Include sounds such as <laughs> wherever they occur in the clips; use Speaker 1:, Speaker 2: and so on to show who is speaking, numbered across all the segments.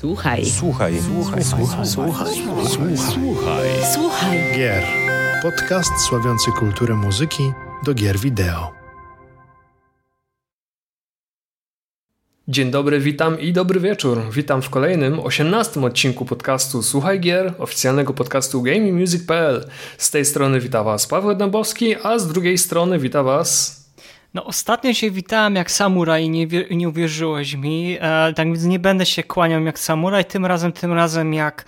Speaker 1: Słuchaj.
Speaker 2: Słuchaj. Słuchaj. Słuchaj.
Speaker 3: Słuchaj. Słuchaj.
Speaker 2: Słuchaj.
Speaker 1: Słuchaj.
Speaker 3: Gier. Podcast sławiący kulturę muzyki do gier wideo.
Speaker 4: Dzień dobry, witam i dobry wieczór. Witam w kolejnym, 18 odcinku podcastu Słuchaj Gier, oficjalnego podcastu GamingMusic.pl. Z tej strony wita Was Paweł Dębowski, a z drugiej strony wita Was
Speaker 5: no ostatnio się witałem jak samuraj i nie, nie uwierzyłeś mi, e, tak więc nie będę się kłaniał jak samuraj, tym razem, tym razem jak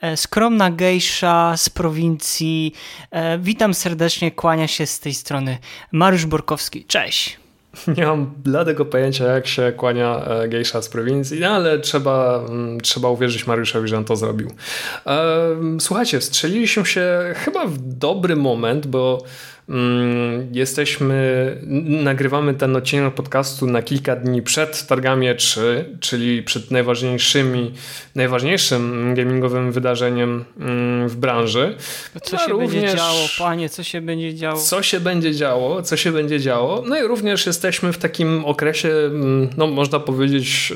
Speaker 5: e, skromna gejsza z prowincji. E, witam serdecznie, kłania się z tej strony Mariusz Borkowski. Cześć! <laughs>
Speaker 4: Nie mam bladego pojęcia, jak się kłania e, gejsza z prowincji, no ale trzeba, mm, trzeba uwierzyć Mariuszowi, że on to zrobił. E, słuchajcie, strzeliliśmy się chyba w dobry moment, bo jesteśmy, nagrywamy ten odcinek podcastu na kilka dni przed targami 3, czyli przed najważniejszymi, najważniejszym gamingowym wydarzeniem mm, w branży.
Speaker 5: Co się również, będzie działo, panie, co się będzie działo?
Speaker 4: Co się będzie działo, co się będzie działo. No i również jesteśmy w takim okresie, mm, no można powiedzieć,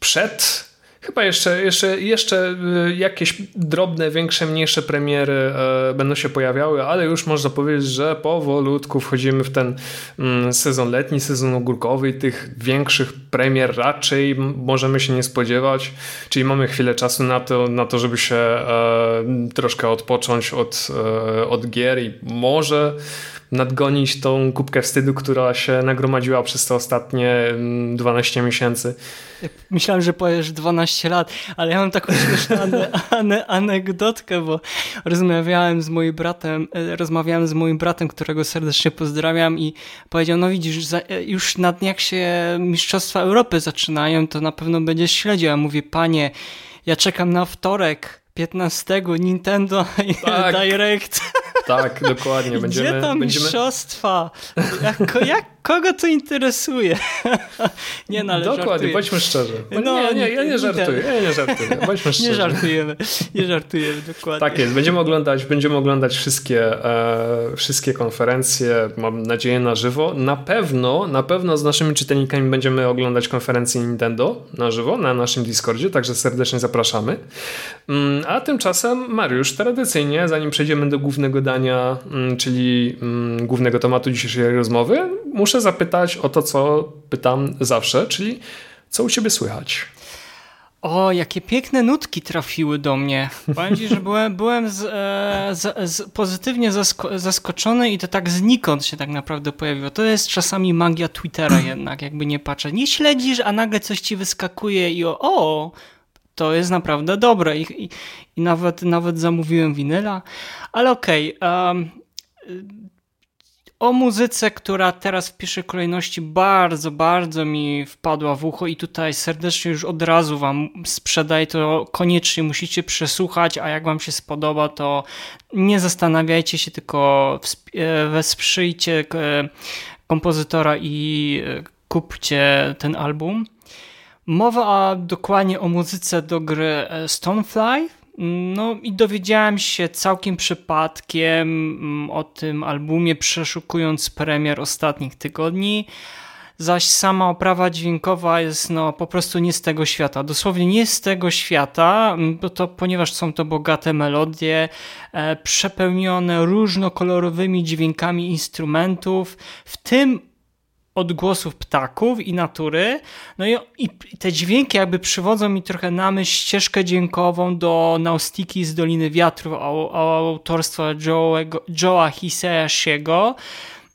Speaker 4: przed Chyba jeszcze, jeszcze, jeszcze y, jakieś drobne, większe, mniejsze premiery e, będą się pojawiały, ale już można powiedzieć, że powolutku wchodzimy w ten mm, sezon letni, sezon ogórkowy i tych większych premier raczej możemy się nie spodziewać. Czyli mamy chwilę czasu na to, na to żeby się e, troszkę odpocząć od, e, od gier i może nadgonić tą kubkę wstydu, która się nagromadziła przez te ostatnie 12 mm, miesięcy.
Speaker 5: Myślałem, że powiesz 12 lat, ale ja mam taką <laughs> śmieszną ane, ane, anegdotkę, bo rozmawiałem z moim bratem, e, rozmawiałem z moim bratem, którego serdecznie pozdrawiam i powiedział, no widzisz, już na dniach się Mistrzostwa Europy zaczynają, to na pewno będziesz śledził. Ja mówię, panie, ja czekam na wtorek, 15 Nintendo tak, <laughs> Direct.
Speaker 4: Tak, dokładnie. <laughs>
Speaker 5: Będziemy, Gdzie tam będziemy... mistrzostwa? <laughs> Jak, jak, kogo to interesuje?
Speaker 4: nie, no Dokładnie, żartuję. bądźmy szczerzy. No, nie, nie, ja nie żartuję, ja nie żartuję. Bądźmy szczerzy.
Speaker 5: Nie żartujemy, nie żartujemy, dokładnie.
Speaker 4: Tak jest, będziemy oglądać, będziemy oglądać wszystkie, e, wszystkie konferencje, mam nadzieję na żywo. Na pewno, na pewno z naszymi czytelnikami będziemy oglądać konferencję Nintendo na żywo, na naszym Discordzie, także serdecznie zapraszamy. A tymczasem Mariusz, tradycyjnie, zanim przejdziemy do głównego dania, mm, czyli mm, głównego tematu dzisiejszej rozmowy, muszę zapytać o to, co pytam zawsze, czyli co u ciebie słychać?
Speaker 5: O, jakie piękne nutki trafiły do mnie. Powiem ci, że byłem, <laughs> byłem z, e, z, z pozytywnie zasko zaskoczony i to tak znikąd się tak naprawdę pojawiło. To jest czasami magia Twittera <clears throat> jednak, jakby nie patrzę. Nie śledzisz, a nagle coś ci wyskakuje i o, o to jest naprawdę dobre. I, i, i nawet, nawet zamówiłem winyla. Ale okej, okay, um, o muzyce, która teraz w pierwszej kolejności bardzo, bardzo mi wpadła w ucho i tutaj serdecznie już od razu wam sprzedaję, to koniecznie musicie przesłuchać, a jak wam się spodoba, to nie zastanawiajcie się, tylko e, wesprzyjcie e, kompozytora i e, kupcie ten album. Mowa dokładnie o muzyce do gry Stonefly, no i dowiedziałem się całkiem przypadkiem mm, o tym albumie, przeszukując premier ostatnich tygodni. Zaś sama oprawa dźwiękowa jest no po prostu nie z tego świata. Dosłownie nie z tego świata, mm, bo to, ponieważ są to bogate melodie, e, przepełnione różnokolorowymi dźwiękami instrumentów, w tym odgłosów ptaków i natury. No i, i, te dźwięki jakby przywodzą mi trochę na myśl ścieżkę dźwiękową do Naustiki z Doliny Wiatrów o, o autorstwa Joe'a Hisayashiego.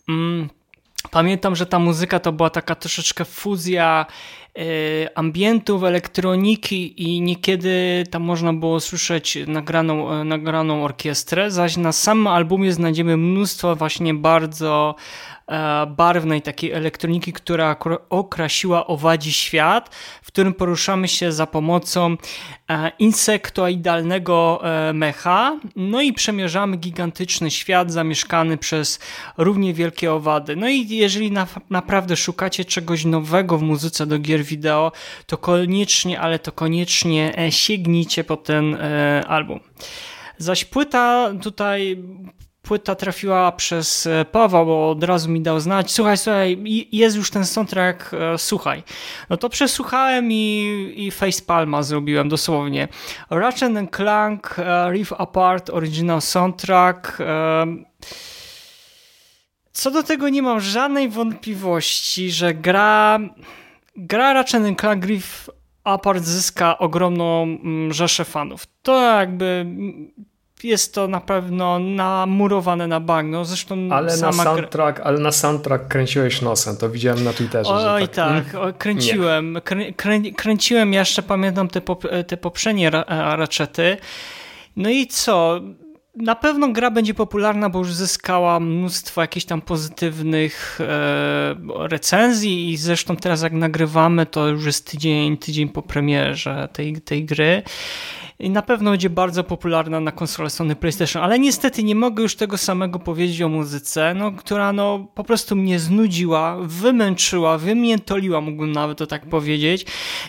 Speaker 5: Mm. Pamiętam, że ta muzyka to była taka troszeczkę fuzja y, ambientów, elektroniki i niekiedy tam można było słyszeć nagraną, e, nagraną orkiestrę, zaś na samym albumie znajdziemy mnóstwo właśnie bardzo barwnej takiej elektroniki, która okrasiła owadzi świat, w którym poruszamy się za pomocą e, insektoidalnego e, mecha, no i przemierzamy gigantyczny świat zamieszkany przez równie wielkie owady. No i jeżeli na, naprawdę szukacie czegoś nowego w muzyce do gier wideo, to koniecznie, ale to koniecznie sięgnijcie po ten album. Zaś płyta tutaj płyta trafiła przez e, Pawła, bo od razu mi dał znać, słuchaj, słuchaj, jest już ten soundtrack, e, słuchaj. No to przesłuchałem i, i facepalma zrobiłem dosłownie. Ratchet Clank, Riff Apart, Original Soundtrack. Co do tego nie mam żadnej wątpliwości, że gra, gra Ratchet Clank Riff Apart zyska ogromną mm, rzeszę fanów. To jakby jest to na pewno namurowane na bagno. Zresztą
Speaker 4: ale na soundtrack, ale na soundtrack kręciłeś nosem, to widziałem na Twitterze.
Speaker 5: Oj tak, tak kręciłem. Krę, krę, kręciłem, jeszcze pamiętam te, pop, te poprzednie raczety. No i co? Na pewno gra będzie popularna, bo już zyskała mnóstwo jakichś tam pozytywnych e, recenzji i zresztą teraz jak nagrywamy, to już jest tydzień, tydzień po premierze tej, tej gry na pewno będzie bardzo popularna na konsolę Sony PlayStation, ale niestety nie mogę już tego samego powiedzieć o muzyce, no, która no, po prostu mnie znudziła, wymęczyła, wymiętoliła, mógłbym nawet to tak powiedzieć,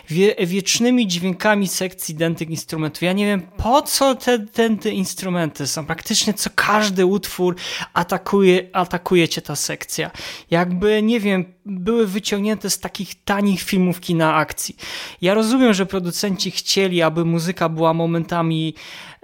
Speaker 5: wie, wiecznymi dźwiękami sekcji dętych instrumentów. Ja nie wiem, po co te, te, instrumenty są. Praktycznie co każdy utwór atakuje, atakuje cię ta sekcja. Jakby, nie wiem, były wyciągnięte z takich tanich filmów kina akcji. Ja rozumiem, że producenci chcieli, aby muzyka była momentami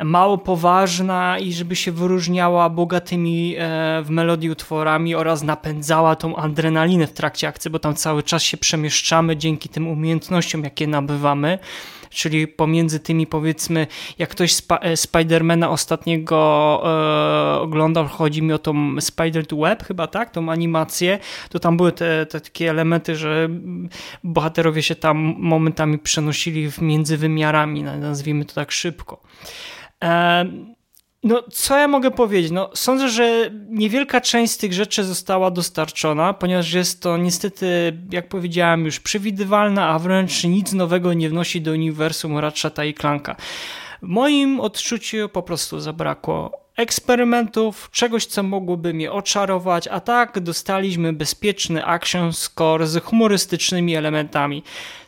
Speaker 5: mało poważna i żeby się wyróżniała bogatymi e, w melodii utworami oraz napędzała tą adrenalinę w trakcie akcji, bo tam cały czas się przemieszczamy dzięki tym umiejętnościom, jakie nabywamy czyli pomiędzy tymi powiedzmy, jak ktoś spa e, Spidermana ostatniego e, oglądał, chodzi mi o tą Spider Web chyba, tak, tą animację, to tam były te, te takie elementy, że bohaterowie się tam momentami przenosili między wymiarami, nazwijmy to tak szybko. E no, co ja mogę powiedzieć? No, sądzę, że niewielka część z tych rzeczy została dostarczona, ponieważ jest to niestety, jak powiedziałem, już przewidywalna, a wręcz nic nowego nie wnosi do uniwersum Ratcheta i Clanka. W moim odczuciu po prostu zabrakło eksperymentów, czegoś, co mogłoby mnie oczarować, a tak dostaliśmy bezpieczny action score z humorystycznymi elementami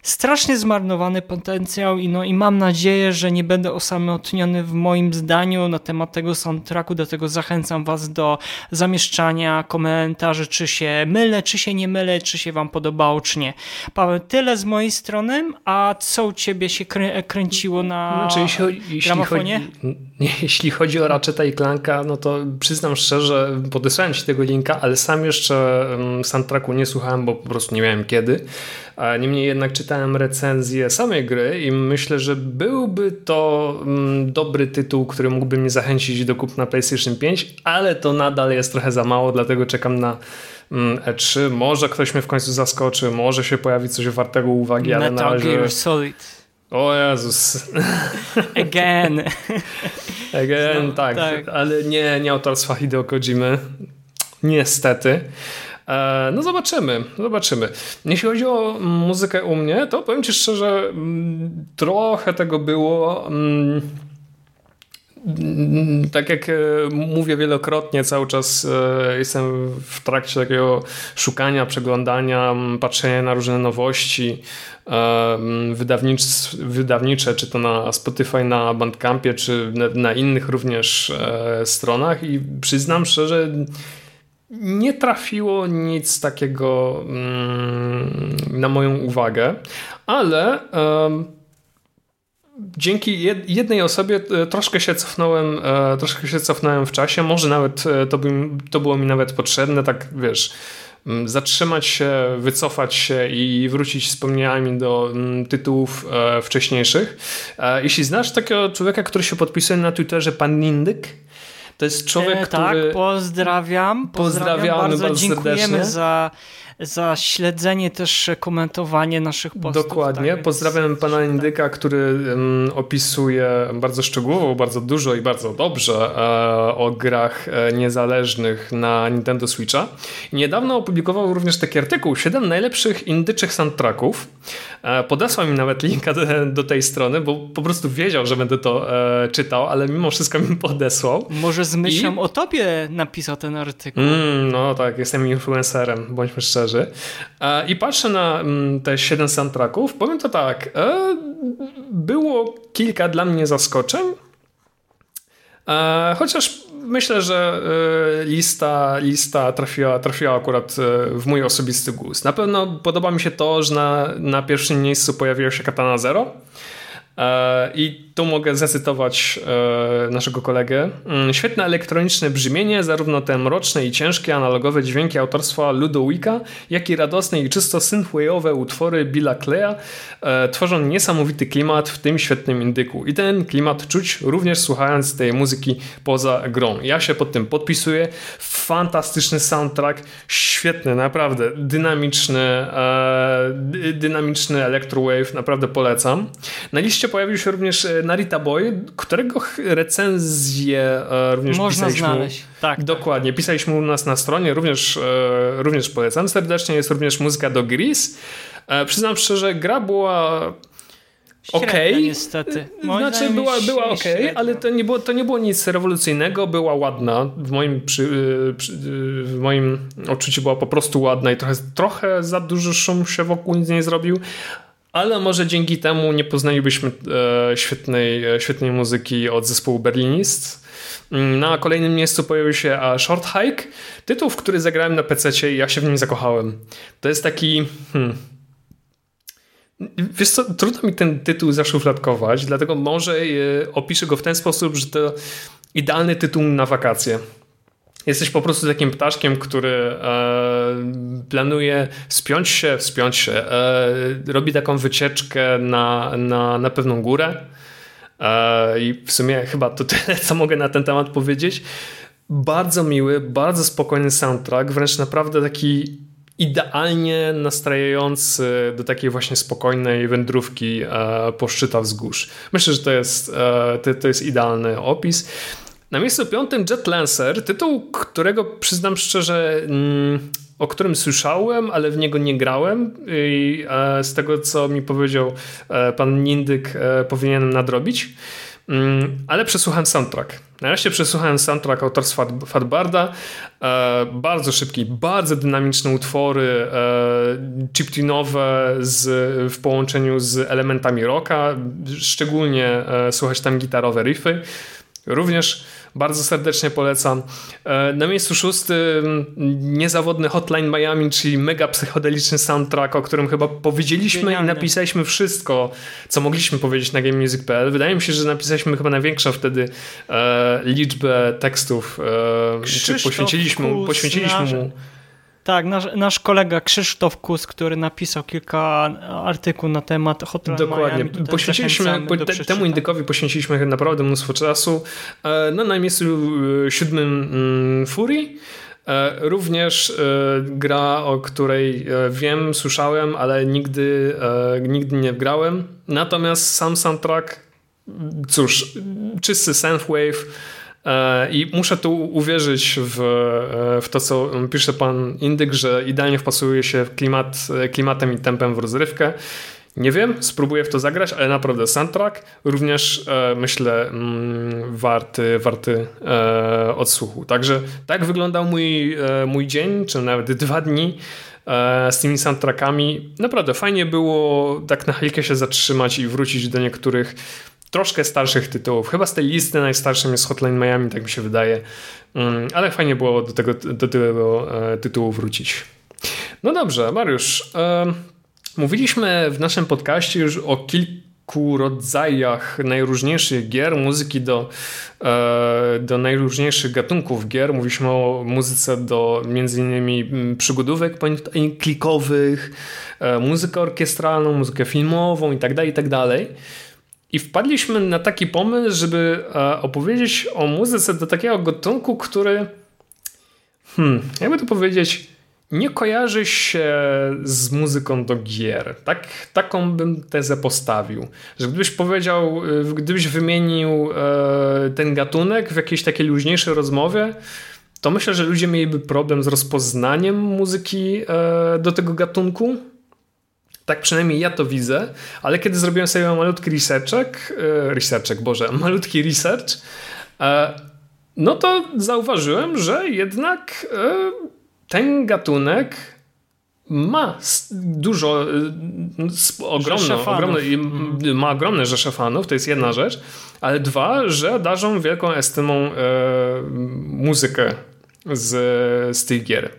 Speaker 5: strasznie zmarnowany potencjał i, no, i mam nadzieję, że nie będę osamotniony w moim zdaniu na temat tego soundtracku, dlatego zachęcam Was do zamieszczania komentarzy, czy się mylę, czy się nie mylę, czy się Wam podobało, czy nie. Paweł, tyle z mojej strony, a co u Ciebie się krę kręciło na znaczy, jeśli, jeśli gramofonie?
Speaker 4: Chodzi, <laughs> jeśli chodzi o Ratcheta i Clanka, no to przyznam szczerze, podesłałem Ci tego linka, ale sam jeszcze mm, soundtracku nie słuchałem, bo po prostu nie miałem kiedy. Niemniej jednak czytałem recenzję samej gry i myślę, że byłby to mm, dobry tytuł, który mógłby mnie zachęcić do kupna PlayStation 5, ale to nadal jest trochę za mało, dlatego czekam na mm, E3. Może ktoś mnie w końcu zaskoczy, może się pojawi coś wartego uwagi, ale
Speaker 5: Metal
Speaker 4: na razie...
Speaker 5: Gear Solid.
Speaker 4: O Jezus. <laughs>
Speaker 5: Again. <laughs>
Speaker 4: Again, no, tak, tak, Ale nie, nie autorstwa Hideo Kojimy. Niestety. E, no zobaczymy, zobaczymy. Jeśli chodzi o muzykę u mnie, to powiem Ci szczerze, mm, trochę tego było. Mm, tak jak e, mówię wielokrotnie, cały czas e, jestem w trakcie takiego szukania, przeglądania, patrzenia na różne nowości wydawnicze, czy to na Spotify, na Bandcampie, czy na innych również stronach i przyznam szczerze, nie trafiło nic takiego mm, na moją uwagę, ale dzięki jednej osobie e, troszkę się cofnąłem, e, troszkę się cofnąłem w czasie, może nawet e, to, by, to było mi nawet potrzebne, tak wiesz, mm, zatrzymać się, wycofać się i wrócić wspomnieniami do mm, tytułów wcześniejszych. Jeśli znasz takiego człowieka, który się podpisuje na Twitterze, pan Nindyk, to jest człowiek, e,
Speaker 5: tak, który... Tak, pozdrawiam. Pozdrawiam, bardzo, bardzo dziękujemy serdecznie. za za śledzenie, też komentowanie naszych postów.
Speaker 4: Dokładnie. Tak, Pozdrawiam pana Indyka, który opisuje bardzo szczegółowo, bardzo dużo i bardzo dobrze e, o grach e, niezależnych na Nintendo Switcha. Niedawno opublikował również taki artykuł 7 najlepszych indyczych soundtracków. E, podesłał mi nawet linka do, tej strony, bo po prostu wiedział, że będę to e, czytał, ale mimo wszystko mi podesłał.
Speaker 5: Może z myślą I... o tobie napisał ten artykuł.
Speaker 4: Mm, no tak, jestem influencerem, bądźmy szczerzy. E, I patrzę na mm, te 7 soundtracków. Powiem to tak. E, było kilka dla mnie zaskoczeń. E, chociaż myślę, że lista, lista trafiła, trafiła akurat w mój osobisty gust. Na pewno podoba mi się to, że na, na pierwszym miejscu pojawiła się Katana Zero. E, I tu mogę zacytować e, naszego kolegę. Mm, świetne elektroniczne brzmienie, zarówno te mroczne i ciężkie analogowe dźwięki autorstwa Ludowika, jak i radosne i czysto synthwave'owe utwory Billa Cleya e, tworzą niesamowity klimat w tym świetnym indyku. I ten klimat czuć również słuchając tej muzyki poza grą. Ja się pod tym podpisuję. Fantastyczny soundtrack, świetny, naprawdę dynamiczny, dynamiczny electrowave, naprawdę polecam. Na liście pojawił się również e, Narita Boy, którego recenzję e, również
Speaker 5: Można
Speaker 4: pisaliśmy.
Speaker 5: znaleźć. Tak, tak.
Speaker 4: Dokładnie. Pisaliśmy u nas na stronie, również, e, również polecam serdecznie. Jest również muzyka do Gris. Przyznam szczerze, gra była. Okay.
Speaker 5: niestety.
Speaker 4: Moim znaczy była, była okej, okay, ale to nie, było, to nie było nic rewolucyjnego, była ładna. W moim, przy, przy, w moim odczuciu była po prostu ładna i trochę, trochę za duży szum się wokół nic nie zrobił, ale może dzięki temu nie poznalibyśmy e, świetnej, e, świetnej muzyki od zespołu Berlinist. Mm, na kolejnym miejscu pojawił się Short Hike, tytuł, w który zagrałem na PC i ja się w nim zakochałem. To jest taki... Hmm, Wiesz co, trudno mi ten tytuł zaszufladkować, dlatego może e, opiszę go w ten sposób, że to idealny tytuł na wakacje. Jesteś po prostu takim ptaszkiem, który e, planuje spiąć się, wspiąć się, e, robi taką wycieczkę na, na, na pewną górę. E, I w sumie chyba to tyle, co mogę na ten temat powiedzieć. Bardzo miły, bardzo spokojny soundtrack, wręcz naprawdę taki idealnie nastrajający do takiej właśnie spokojnej wędrówki e, po szczytach wzgórz. Myślę, że to jest, e, to, to jest idealny opis. Na miejscu piątym Jet Lancer, tytuł, którego przyznam szczerze, mm, o którym słyszałem, ale w niego nie grałem i e, z tego, co mi powiedział e, pan Nindyk, e, powinienem nadrobić. Mm, ale przesłuchałem soundtrack. Nareszcie przesłuchałem soundtrack autorstwa Fatbarda. Bardzo szybki, bardzo dynamiczne utwory, chiptunowe z, w połączeniu z elementami rocka. Szczególnie słuchać tam gitarowe riffy. Również bardzo serdecznie polecam. E, na miejscu szóstym niezawodny Hotline Miami, czyli mega psychodeliczny soundtrack, o którym chyba powiedzieliśmy Genialne. i napisaliśmy wszystko, co mogliśmy powiedzieć na GameMusic.pl. Wydaje mi się, że napisaliśmy chyba największą wtedy e, liczbę tekstów, e, czy poświęciliśmy, poświęciliśmy mu.
Speaker 5: Tak, nasz, nasz kolega Krzysztof Kus, który napisał kilka artykułów na temat Hotline
Speaker 4: Dokładnie.
Speaker 5: Miami,
Speaker 4: poświęciliśmy, po, te, temu indykowi poświęciliśmy naprawdę mnóstwo czasu. E, no, na miejscu e, siódmym mm, Fury. E, również gra, o której wiem, słyszałem, ale nigdy, nigdy nie grałem. Natomiast sam soundtrack, cóż, czysty synthwave, I muszę tu uwierzyć w, e, w to, co pisze pan Indyk, że idealnie wpasuje się klimat, klimatem i tempem w rozrywkę. Nie wiem, spróbuję w to zagrać, ale naprawdę soundtrack również e, myślę mm, warty, warty e, odsłuchu. Także tak wyglądał mój, e, mój dzień, czy nawet dwa dni e, z tymi soundtrackami. Naprawdę fajnie było tak na chwilkę się zatrzymać i wrócić do niektórych troszkę starszych tytułów. Chyba z tej listy najstarszym jest Hotline Miami, tak mi się wydaje. Mm, ale fajnie było do tego, do tego e, tytułu wrócić. No dobrze, Mariusz. E, mówiliśmy w naszym podcaście już o kilku rodzajach najróżniejszych gier, muzyki do, e, do najróżniejszych gatunków gier. Mówiliśmy o muzyce do innymi mm, przygodówek klikowych, muzykę orkiestralną, muzykę filmową itd., tak itd. I wpadliśmy na taki pomysł, żeby e, opowiedzieć o muzyce do takiego gatunku, który, hmm, jakby to powiedzieć, nie kojarzy się z muzyką do gier. Tak, taką bym tezę postawił. Że gdybyś powiedział, e, gdybyś wymienił e, ten gatunek w jakiejś takiej luźniejszej rozmowie, to myślę, że ludzie mieliby problem z rozpoznaniem muzyki do tego gatunku. Tak przynajmniej ja to widzę, ale kiedy zrobiłem sobie malutki researchek, e, researchek, Boże, <laughs> malutki research, e, no to zauważyłem, że jednak e, ten gatunek ma dużo, ogromne, ogromne, mhm. ma ogromne rzesze fanów, to jest jedna rzecz, ale dwa, że darzą wielką estymą muzykę z, z tych gier.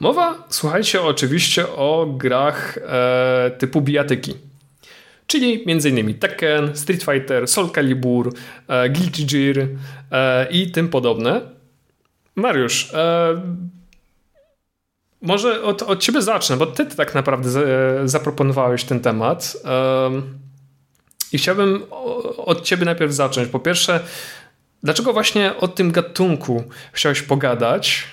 Speaker 4: Mowa, słuchajcie, oczywiście o grach e, typu bijatyki. Czyli m.in. Tekken, Street Fighter, Soul Calibur, e, Guilty Gear e, i tym podobne. Mariusz, e, może od, od ciebie zacznę, bo ty tak naprawdę zaproponowałeś ten temat. I chciałbym od ciebie najpierw zacząć. Po pierwsze, dlaczego właśnie o tym gatunku chciałeś pogadać?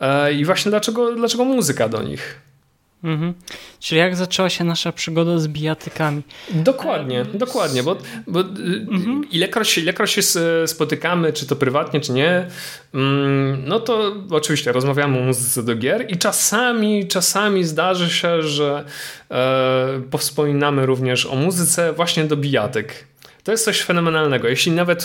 Speaker 4: E, I właśnie dlaczego, dlaczego muzyka do nich?
Speaker 5: Mhm. Czyli jak zaczęła się nasza przygoda z bijatykami?
Speaker 4: Dokładnie, e, dokładnie, bo, bo y, mhm. ilekroć, ilekroć się spotykamy, czy to prywatnie, czy nie, mm, no to oczywiście rozmawiamy o muzyce do gier i czasami, czasami zdarzy się, że e, powspominamy również o muzyce właśnie do bijatyk. To jest coś fenomenalnego. Jeśli nawet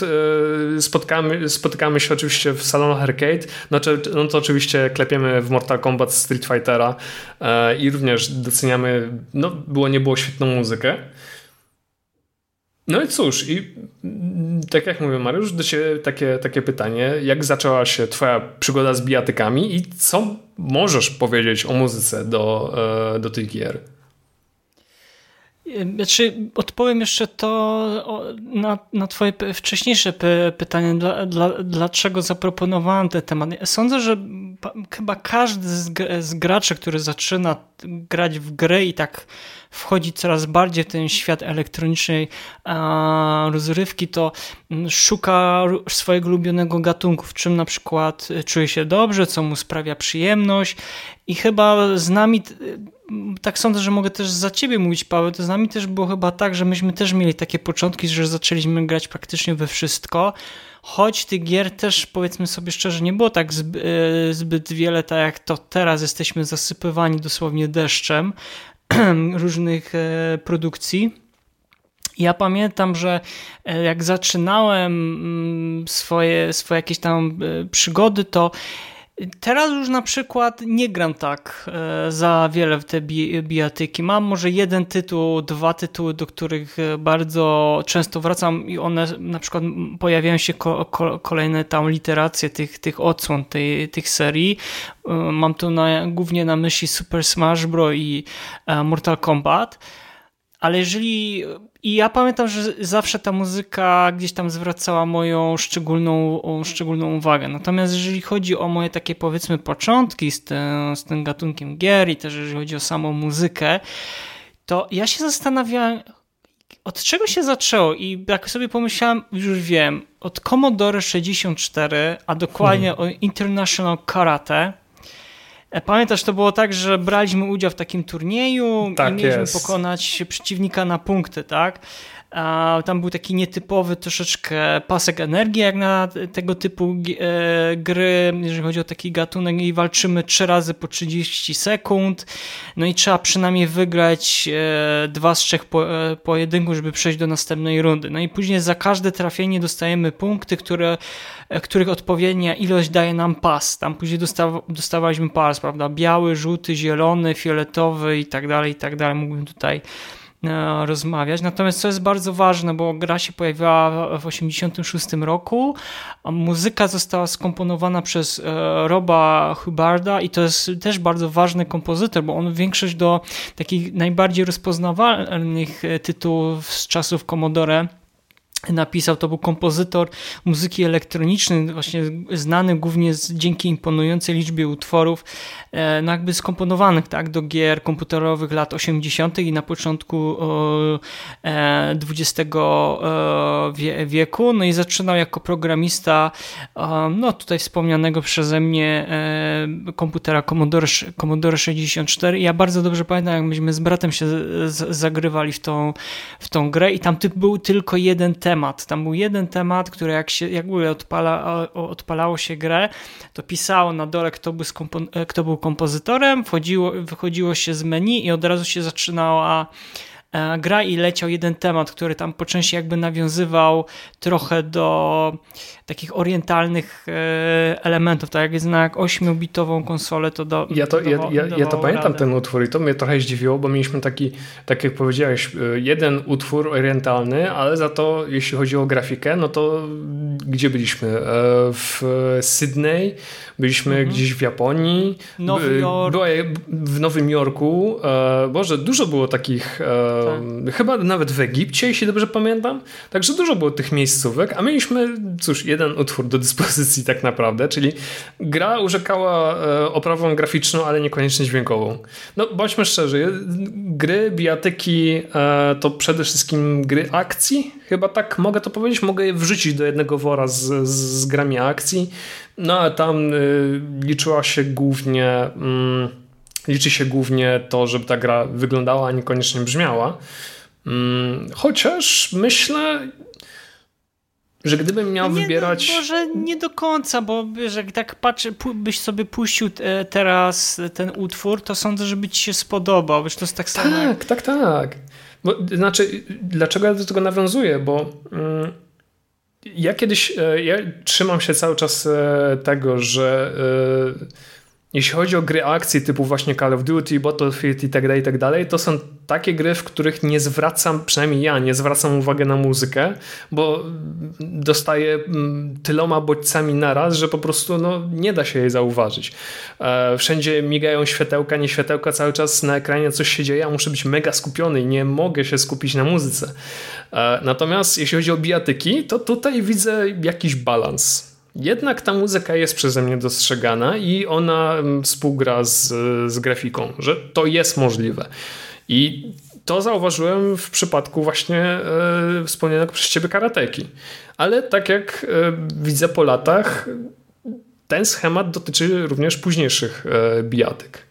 Speaker 4: e, spotkamy, spotykamy się oczywiście w salonach arcade, no to, no to oczywiście klepiemy w Mortal Kombat Street Fightera e, i również doceniamy, no było nie było świetną muzykę. No i cóż, i mm, tak jak mówię Mariusz, do Ciebie takie, takie pytanie, jak zaczęła się Twoja przygoda z bijatykami i co możesz powiedzieć o muzyce do, e, do tych gier?
Speaker 5: Znaczy, odpowiem jeszcze to na, na Twoje wcześniejsze pytanie, dla, dla, dlaczego zaproponowałem ten temat. Sądzę, że chyba każdy z, graczy, który zaczyna grać w gry i tak wchodzi coraz bardziej w ten świat elektronicznej rozrywki, to szuka swojego ulubionego gatunku, w czym na przykład czuje się dobrze, co mu sprawia przyjemność. I chyba z nami tak sądzę, że mogę też za ciebie mówić, Paweł, to z nami też było chyba tak, że myśmy też mieli takie początki, że zaczęliśmy grać praktycznie we wszystko, choć tych gier też, powiedzmy sobie szczerze, nie było tak e, zbyt wiele, tak jak to teraz jesteśmy zasypywani dosłownie deszczem <clears throat> różnych e, produkcji. Ja pamiętam, że e, jak zaczynałem mm, swoje, swoje jakieś tam przygody, to Teraz już na przykład nie gram tak e, za wiele w te bijatyki. Mam może jeden tytuł, dwa tytuły, do których e, bardzo często wracam i one na przykład pojawiają się ko kolejne tam literacje tych, tych odsłon tej, tych serii. E, mam tu na, głównie na myśli Super Smash Bros. i Mortal Kombat. Ale jeżeli i ja pamiętam, że zawsze ta muzyka gdzieś tam zwracała moją szczególną, szczególną uwagę. Natomiast jeżeli chodzi o moje takie powiedzmy początki z tym, z tym gatunkiem gier i też jeżeli chodzi o samą muzykę, to ja się zastanawiałem, od czego się zaczęło i jak sobie pomyślałem, już wiem, od Commodore 64, a dokładnie hmm. o International Karate, pamiętasz, to było tak, że braliśmy udział w takim turnieju tak i mieliśmy jest. pokonać przeciwnika na punkty, tak? Tam był taki nietypowy troszeczkę pasek energii, jak na tego typu e, gry, jeżeli chodzi o taki gatunek i walczymy trzy razy po 30 sekund. No i trzeba przynajmniej wygrać e, dwa z trzech e, pojedynków, żeby przejść do następnej rundy. No i później za każde trafienie dostajemy punkty, które, których odpowiednia ilość daje nam pas. Tam później dostaw, dostawaliśmy pas, prawda? Biały, żółty, zielony, fioletowy i tak dalej, i tak dalej. Mógłbym tutaj rozmawiać. Natomiast co jest bardzo ważne, bo gra się pojawiła w 1986 roku, a muzyka została skomponowana przez e, Roba Hubarda i to jest też bardzo ważny kompozytor, bo on większość do takich najbardziej rozpoznawalnych e, tytułów z czasów Commodore napisał, to był kompozytor muzyki elektronicznej, właśnie znany głównie z, dzięki imponującej liczbie utworów, e, no jakby skomponowanych tak, do gier komputerowych lat 80. i na początku e, XX e, wieku. No i zaczynał jako programista e, no tutaj wspomnianego przeze mnie e, komputera Commodore, Commodore 64. I ja bardzo dobrze pamiętam, jak myśmy z bratem się zagrywali w tą, w tą grę i tam był tylko jeden temat. Tam był jeden temat, który jak się jakby odpala, odpalało się grę, to pisało na dole, kto był, kto był kompozytorem, wchodziło, wychodziło się z menu i od razu się zaczynała e, gra i leciał jeden temat, który tam po części jakby nawiązywał trochę do takich orientalnych e, elementów, tak jak jest na 8-bitową konsolę, to do,
Speaker 4: Ja to, ja, ja, ja to pamiętam ten utwór i to mnie trochę zdziwiło, bo mieliśmy taki, tak jak powiedziałeś, e, jeden utwór orientalny, ale za to jeśli chodzi o grafikę, no to gdzie byliśmy? W Sydney, byliśmy mhm. gdzieś w Japonii,
Speaker 5: Nowy Jork.
Speaker 4: była w Nowym Jorku, Boże, dużo było takich, chyba nawet w Egipcie, jeśli dobrze pamiętam, także dużo było tych miejscówek, a mieliśmy, cóż, jeden utwór do dyspozycji tak naprawdę, czyli gra urzekała e, oprawą graficzną, ale niekoniecznie dźwiękową. No bądźmy szczerzy, gry, bijatyki e, to przede wszystkim gry akcji, chyba tak mogę to powiedzieć, mogę je wrzucić do jednego wora z, z grami akcji, no a tam y, liczyła się głównie mm, liczy się głównie to, żeby ta gra wyglądała, a niekoniecznie brzmiała. Mm, chociaż myślę, że gdybym miał
Speaker 5: nie,
Speaker 4: wybierać.
Speaker 5: No, może nie do końca, bo że tak patrzę, byś sobie puścił e, teraz ten utwór, to sądzę, że by ci się spodobał. Wiesz, to jest tak samo.
Speaker 4: Tak, tak, tak. Bo, znaczy, dlaczego ja do tego nawiązuję? Bo. Mm, ja kiedyś, e, ja trzymam się cały czas e, tego, że jeśli chodzi o gry akcji typu właśnie Call of Duty, Battlefield i tak i tak dalej, to są takie gry, w których nie zwracam, przynajmniej ja nie zwracam uwagi na muzykę, bo dostaję mm, tyloma bodźcami naraz, że po prostu no, nie da się jej zauważyć. E, wszędzie migają światełka, nie światełka, cały czas na ekranie coś się dzieje, ja muszę być mega skupiony i nie mogę się skupić na muzyce. E, natomiast jeśli chodzi o bijatyki, to tutaj widzę jakiś balans jednak ta muzyka jest przeze mnie dostrzegana i ona mm, współgra z, z grafiką, że to jest możliwe. I to zauważyłem w przypadku właśnie e, wspomnianego przez ciebie karateki. Ale tak jak e, widzę po latach, ten schemat dotyczy również późniejszych e, bijatyk.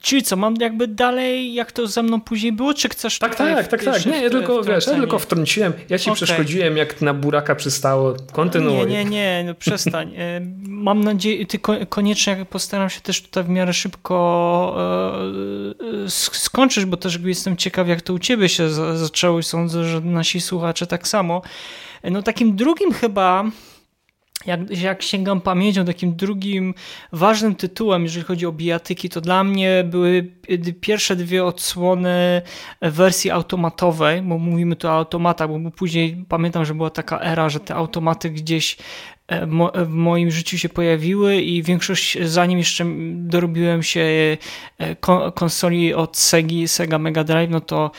Speaker 5: Czyli co, mam jakby dalej, jak to ze mną później było, czy chcesz
Speaker 4: Tak, tak, tak, tak. Nie, ja tylko, wiesz, ja tylko wtrąciłem, ja ci okay. przeszkodziłem, jak na buraka przystało. Kontynuuj.
Speaker 5: Nie, nie, nie, no przestań. <laughs> E, mam nadzieję, ty koniecznie postaram się też tutaj w miarę szybko e, skończyć, bo też jestem ciekaw, jak to u ciebie się zaczęło i sądzę, że nasi słuchacze tak samo. E, no takim drugim chyba jak, jak sięgam pamięcią, takim drugim ważnym tytułem, jeżeli chodzi o bijatyki, to dla mnie były pierwsze dwie odsłony wersji automatowej, bo mówimy tu o automatach, bo później pamiętam, że była taka era, że te automaty gdzieś e, w moim życiu się pojawiły i większość, zanim jeszcze dorobiłem się e, konsoli od Segi, Sega Mega Drive, no to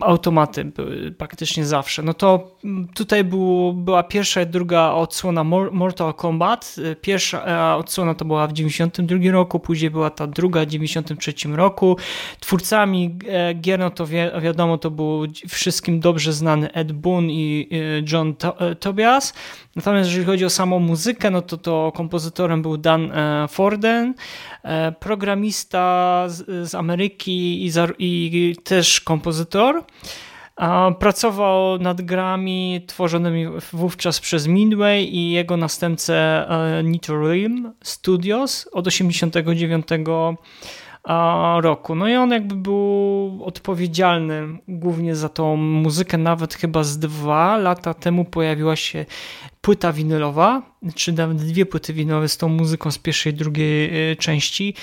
Speaker 5: automaty były praktycznie zawsze. No to mm, tutaj był, była pierwsza i druga odsłona Mortal Kombat. E, pierwsza e, odsłona to była w 92 roku, później była ta druga w 93 roku. Twórcami e, gier, no to wi wiadomo, to był wszystkim dobrze znany Ed Boon i John to Tobias. Natomiast jeżeli chodzi o samą muzykę, no to to kompozytorem był Dan Forden, programista z, z Ameryki i, i też kompozytor kompozytor. Pracował nad grami tworzonymi wówczas przez Midway i jego następcę e, Nitorium Studios od 1989 roku. No i on jakby był odpowiedzialny głównie za tą muzykę, nawet chyba z dwa lata temu pojawiła się płyta winylowa, czy nawet dwie płyty winylowe z tą muzyką z pierwszej i drugiej e, części.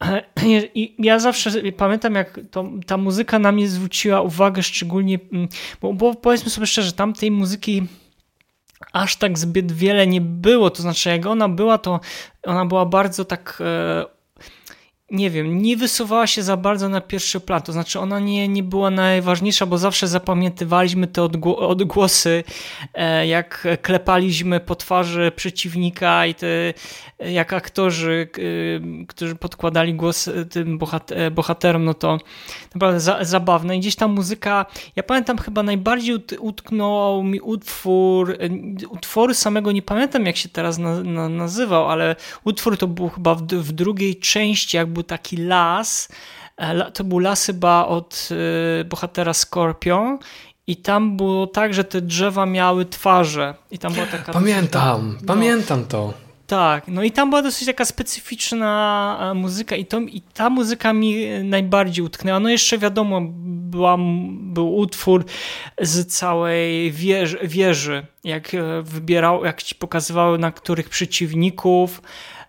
Speaker 5: <clears throat> I ja zawsze pamiętam, jak to, ta muzyka na mnie zwróciła uwagę, szczególnie, mm, bo, bo powiedzmy sobie szczerze, tam tej muzyki aż tak zbyt wiele nie było. To znaczy, jak ona była, to ona była bardzo tak e, nie wiem, nie wysuwała się za bardzo na pierwszy plan. To znaczy, ona nie, nie była najważniejsza, bo zawsze zapamiętywaliśmy te odgłosy, e, jak klepaliśmy po twarzy przeciwnika i te, jak aktorzy, którzy podkładali głos tym bohaterom, no to naprawdę za, zabawne. I gdzieś ta muzyka, ja pamiętam chyba najbardziej utknął mi utwór, e, utwory samego nie pamiętam jak się teraz na, na, nazywał, ale utwór to był chyba w, w drugiej części, jak był taki las, e, to był las chyba od e, bohatera Scorpion i tam było tak, że te drzewa miały twarze i tam była taka...
Speaker 4: Pamiętam, no. pamiętam to.
Speaker 5: Tak, no i tam była dosyć taka specyficzna muzyka i, to, i ta muzyka mi najbardziej utknęła. No jeszcze wiadomo, była, był utwór z całej wieży, wieży jak wybierał, jak ci pokazywały na których przeciwników,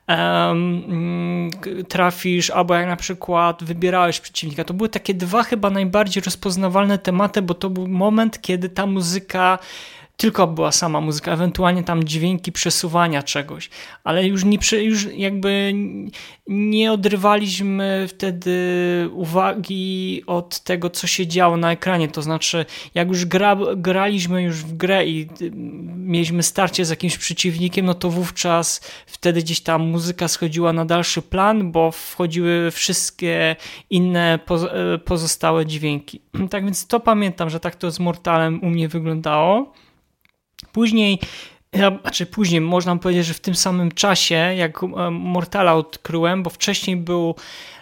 Speaker 5: um, trafisz, albo jak na przykład wybierałeś przeciwnika. To były takie dwa chyba najbardziej rozpoznawalne tematy, bo to był moment, kiedy ta muzyka tylko była sama muzyka, ewentualnie tam dźwięki przesuwania czegoś, ale już, nie, już jakby nie odrywaliśmy wtedy uwagi od tego, co się działo na ekranie. To znaczy, jak już gra, graliśmy już w grę i y, mieliśmy starcie z jakimś przeciwnikiem, no to wówczas wtedy gdzieś ta muzyka schodziła na dalszy plan, bo wchodziły wszystkie inne y, pozostałe dźwięki. <clears throat> Tak więc to pamiętam, że tak to z Mortalem u mnie wyglądało. Później znaczy później, można powiedzieć, że w tym samym czasie, jak e, Mortala odkryłem, bo wcześniej był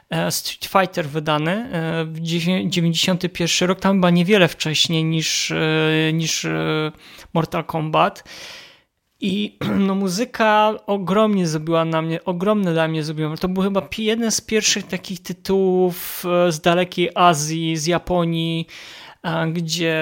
Speaker 5: e, Street Fighter wydany e, w 91 rok, tam chyba niewiele wcześniej niż, niż Mortal Kombat. I <clears throat> no, muzyka ogromnie zrobiła na mnie, ogromne dla mnie zrobiła. To był chyba jeden z pierwszych takich tytułów z dalekiej Azji, z Japonii, gdzie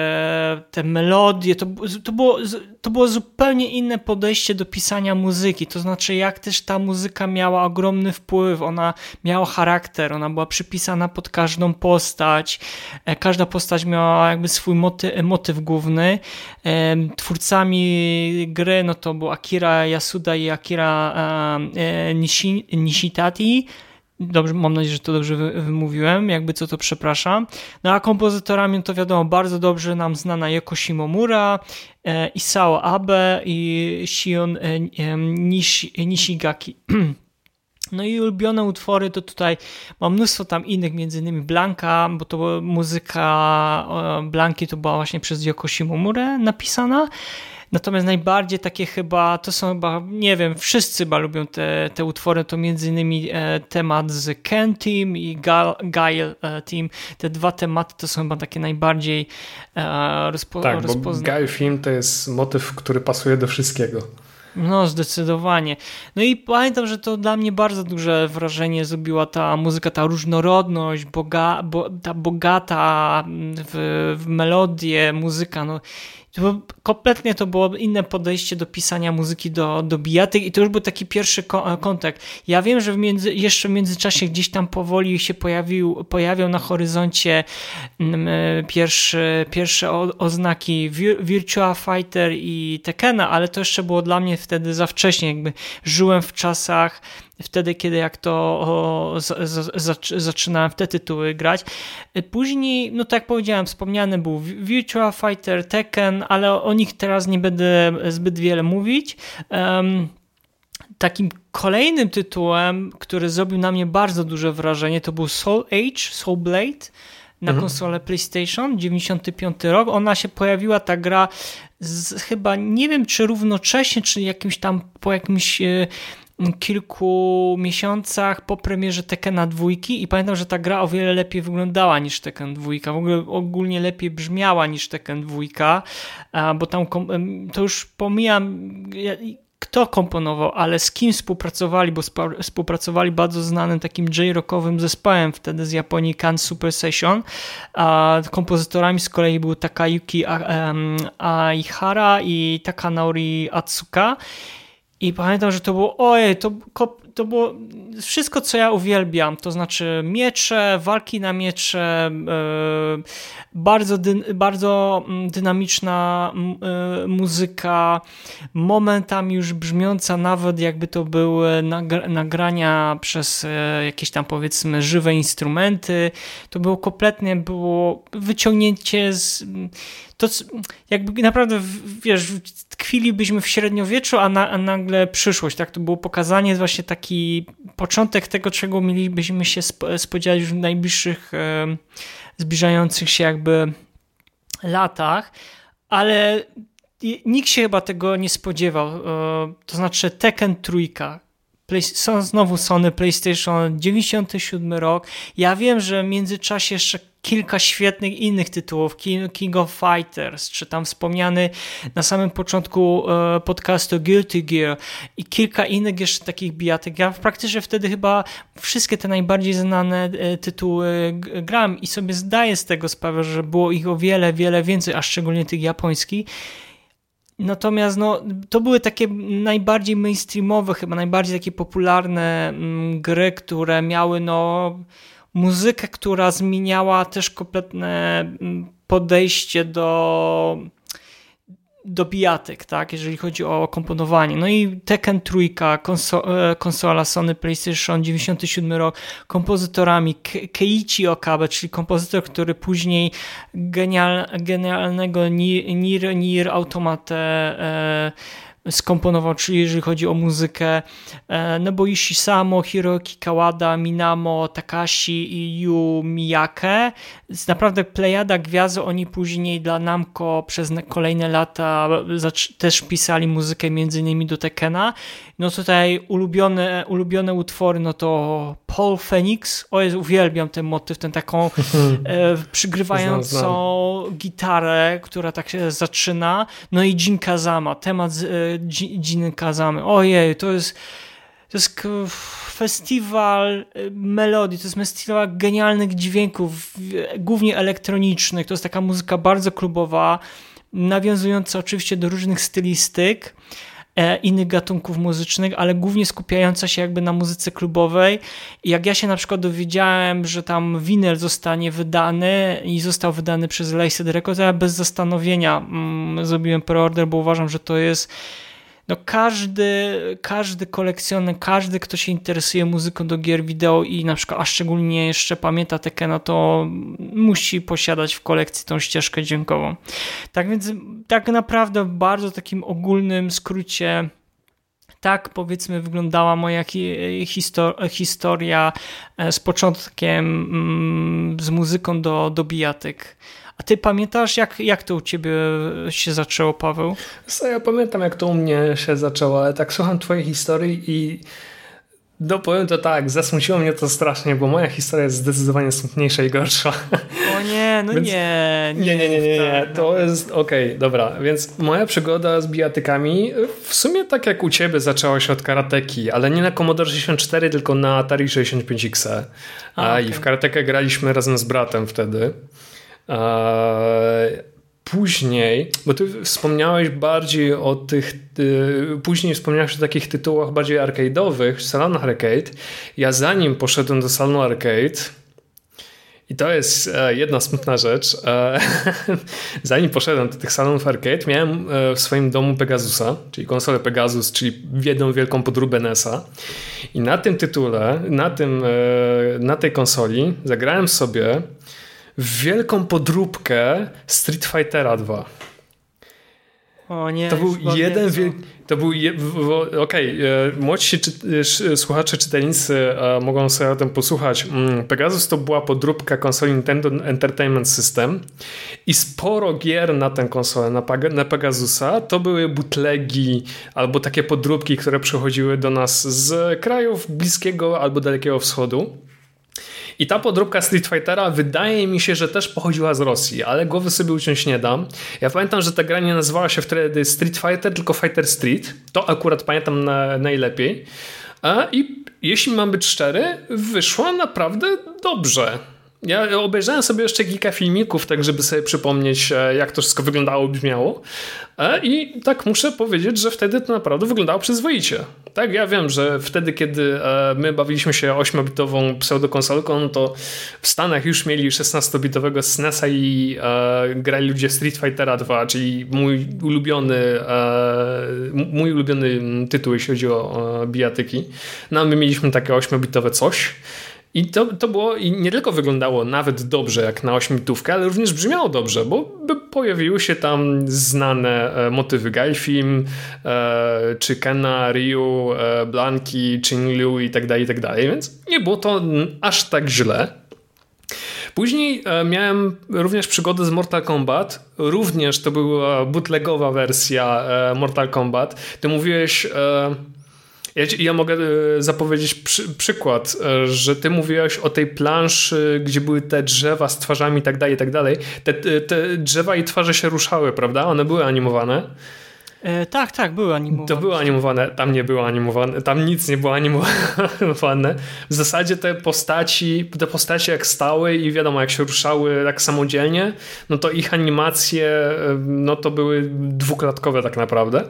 Speaker 5: te melodie, to, to, było, to było zupełnie inne podejście do pisania muzyki. To znaczy, jak też ta muzyka miała ogromny wpływ, ona miała charakter, ona była przypisana pod każdą postać. E, każda postać miała jakby swój motyw, motyw główny. E, twórcami gry no to był Akira Yasuda i Akira e, Nishitati Dobrze, mam nadzieję, że to dobrze wymówiłem, jakby co to przepraszam. No a kompozytorami to wiadomo, bardzo dobrze nam znana Yoko Shimomura, e, Isao Abe i Shion e, Nishigaki. <clears throat> No i ulubione utwory to tutaj mam mnóstwo tam innych, między innymi Blanka, bo to muzyka Blanki to była właśnie przez Yoko Shimomurę napisana. Natomiast najbardziej takie chyba, to są chyba, nie wiem, wszyscy chyba lubią te, te utwory, to między innymi e, temat z Ken Team i Guile Team. Te dwa tematy to są chyba takie najbardziej e, rozpo,
Speaker 4: tak, rozpoznane. Guile Film to jest motyw, który pasuje do wszystkiego.
Speaker 5: No, zdecydowanie. No i pamiętam, że to dla mnie bardzo duże wrażenie zrobiła ta muzyka, ta różnorodność, boga, bo, ta bogata w, w melodię muzyka. No, kompletnie to było inne podejście do pisania muzyki do, do bijatyk i to już był taki pierwszy kontakt. Ja wiem, że w między, jeszcze w międzyczasie gdzieś tam powoli się pojawił, pojawiał na horyzoncie mm, e, pierwsze, pierwsze oznaki Virtua Fighter i Tekena, ale to jeszcze było dla mnie wtedy za wcześnie, jakby żyłem w czasach wtedy, kiedy jak to zaczynałem w te tytuły grać. Później, no tak jak powiedziałem, wspomniany był Virtua Fighter, Tekken, ale o nich teraz nie będę zbyt wiele mówić. Takim kolejnym tytułem, który zrobił na mnie bardzo duże wrażenie, to był Soul Age, Soul Blade na mhm. konsolę PlayStation, 95 rok. Ona się pojawiła, ta gra z, chyba, nie wiem czy równocześnie, czy jakimś tam po jakimś e, kilku miesiącach po premierze Tekkena dwójki i pamiętam, że ta gra o wiele lepiej wyglądała niż Tekken dwójka, w ogóle ogólnie lepiej brzmiała niż Tekken dwójka, bo tam to już pomijam kto komponował, ale z kim współpracowali, bo współpracowali bardzo znanym takim J-rockowym zespołem wtedy z Japonii Kan Super Session, a kompozytorami z kolei był Takayuki Aihara i Takanori Atsuka i pamiętam, że to było, ojej, to, to było wszystko, co ja uwielbiam, to znaczy miecze, walki na miecze, e, bardzo, dy, bardzo mm, dynamiczna e, muzyka, momentami już brzmiąca nawet jakby to były nagrania przez e, jakieś tam powiedzmy żywe instrumenty. To było kompletnie było wyciągnięcie z to jakby naprawdę, wiesz, tkwilibyśmy w średniowieczu, a, na, a nagle przyszłość, tak? To było pokazanie właśnie taki początek tego, czego mielibyśmy się spodziewać w najbliższych zbliżających się jakby latach, ale nikt się chyba tego nie spodziewał. E, to znaczy Tekken trójka, Play, są znowu Sony PlayStation 97 rok. Ja wiem, że w międzyczasie jeszcze kilka świetnych innych tytułów, King of Fighters, czy tam wspomniany na samym początku e, podcastu Guilty Gear i kilka innych jeszcze takich bijatek. Ja praktycznie wtedy chyba wszystkie te najbardziej znane e, tytuły gram i sobie zdaję z tego sprawę, że było ich o wiele, wiele więcej, a szczególnie tych japońskich. Natomiast no, to były takie najbardziej mainstreamowe, chyba najbardziej takie popularne mm, gry, które miały no, muzykę, która zmieniała też kompletne mm, podejście do do bijatek, tak, jeżeli chodzi o komponowanie. No i Tekken trójka, konso e, konsola Sony PlayStation 97 rok, kompozytorami Keiichi Okabe, czyli kompozytor, który później genial, genialnego Nier, Nier Automate e, skomponował, czyli jeżeli chodzi o muzykę e, Nobuishi Samo, Hiroki Kawada, Minamo, Takashi i Yu Miyake. Naprawdę plejada gwiazdy, oni później dla Namco przez kolejne lata też pisali muzykę między innymi do Tekena. No tutaj ulubione, ulubione utwory, no to Paul Phoenix, o uwielbiam ten motyw, ten taką <laughs> e, przygrywającą znam, znam. gitarę, która tak się zaczyna, no i Jin Kazama, temat e, Jin Kazamy, ojej, to jest to jest festiwal e, melodii, to jest festiwal genialnych dźwięków, głównie elektronicznych, to jest taka muzyka bardzo klubowa, nawiązująca oczywiście do różnych stylistyk, innych gatunków muzycznych, ale głównie skupiająca się jakby na muzyce klubowej. I jak ja się na przykład dowiedziałem, że tam winyl zostanie wydany i został wydany przez Laced Records, ja bez zastanowienia mm, zrobiłem preorder, bo uważam, że to jest no każdy, każdy kolekcjoner, każdy, kto się interesuje muzyką do gier wideo i na przykład, a szczególnie jeszcze pamięta Tekena, to musi posiadać w kolekcji tą ścieżkę dźwiękową. Tak więc tak naprawdę w bardzo takim ogólnym skrócie tak powiedzmy wyglądała moja historia e, z początkiem mm, z muzyką do, do bijatyk. A ty pamiętasz, jak, jak to u ciebie się zaczęło, Paweł?
Speaker 4: Co, ja pamiętam, jak to u mnie się zaczęło, ale tak słucham twojej historii i no powiem to tak, zasmuciło mnie to strasznie, bo moja historia jest zdecydowanie smutniejsza i gorsza.
Speaker 5: O nie, no Więc... nie,
Speaker 4: nie. Nie, nie, nie, nie, to jest okej, okay, dobra. Więc moja przygoda z bijatykami w sumie tak jak u ciebie zaczęła się od karateki, ale nie na Commodore 64, tylko na Atari 65XE. A, okay. I w karatekę graliśmy razem z bratem wtedy. Później, bo ty wspomniałeś bardziej o tych, później wspomniałeś o takich tytułach bardziej arcade'owych, salonach arcade. Ja zanim poszedłem do salonu arcade, i to jest e, jedna smutna rzecz. E, <laughs> zanim poszedłem do tych salonów arcade, miałem e, w swoim domu Pegasusa, czyli konsolę Pegasus, czyli jedną wielką podróbę NES-a. I na tym tytule, na, tym, na tej konsoli zagrałem sobie wielką podróbkę Street Fightera 2.
Speaker 5: O nie,
Speaker 4: to był jeden wielki. To był. Je, Okej, okay, e, młodsi czy, słuchacze, czytelnicy e, mogą sobie o tym posłuchać. Mm, Pegasus to była podróbka konsoli Nintendo Entertainment System i sporo gier na tę konsolę, na, na Pegasusa, to były butlegi albo takie podróbki, które przychodziły do nas z krajów Bliskiego albo Dalekiego Wschodu. I ta podróbka Street Fightera wydaje mi się, że też pochodziła z Rosji, ale głowy sobie uciąć nie dam. Ja pamiętam, że ta gra nie nazywała się wtedy Street Fighter, tylko Fighter Street. To akurat pamiętam na, najlepiej. I jeśli mam być szczery, wyszła naprawdę dobrze. Ja obejrzałem sobie jeszcze kilka filmików, tak żeby sobie przypomnieć, e, jak to wszystko wyglądało, brzmiało. E, I tak muszę powiedzieć, że wtedy to naprawdę wyglądało przyzwoicie. Tak, ja wiem, że wtedy, kiedy e, my bawiliśmy się 8-bitową pseudokonsolką, no to w Stanach już mieli 16-bitowego SNESa i e, grali ludzie Street Fightera 2, czyli mój ulubiony e, mój ulubiony tytuł, jeśli chodzi o e, bijatyki. No, my mieliśmy takie 8-bitowe coś. I to, to było i nie tylko wyglądało nawet dobrze jak na ośmitówkę, ale również brzmiało dobrze, bo pojawiły się tam znane e, motywy Gaifim, e, czy Kena, Ryu, e, Blanki, Chinliu i tak dalej, i tak dalej, więc nie było to aż tak źle. Później miałem również przygodę z Mortal Kombat. Również to była bootlegowa wersja Mortal Kombat. Ty mówiłeś Ja, ja mogę e, zapowiedzieć przy, przykład, e, że ty mówiłeś o tej planszy, gdzie były te drzewa z twarzami i tak dalej, i tak dalej. Te, te drzewa i twarze się ruszały, prawda? One były animowane.
Speaker 5: E, tak, tak, były animowane.
Speaker 4: To było animowane, tam nie było animowane, tam nic nie było animowane. W zasadzie te postaci, te postacie jak stały i wiadomo, jak się ruszały tak samodzielnie, no to ich animacje, e, no to były dwuklatkowe tak naprawdę.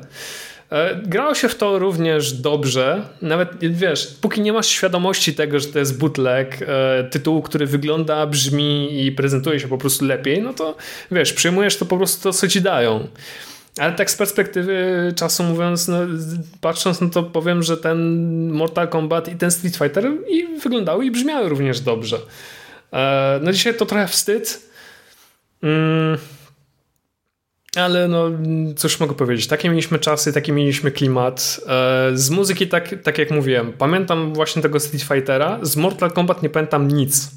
Speaker 4: E, grało się w to również dobrze, nawet wiesz, póki nie masz świadomości tego, że to jest bootleg e, tytułu, który wygląda, brzmi i prezentuje się po prostu lepiej, no to wiesz, przyjmujesz to po prostu to, co ci dają. Ale tak z perspektywy czasu mówiąc, no, patrząc, no to powiem, że ten Mortal Kombat i ten Street Fighter i wyglądały i brzmiały również dobrze. E, no dzisiaj to trochę wstyd. Mm. Ale no, cóż mogę powiedzieć, takie mieliśmy czasy, taki mieliśmy klimat. E, z muzyki, tak, tak jak mówiłem, pamiętam właśnie tego Street Fightera, z Mortal Kombat nie pamiętam nic.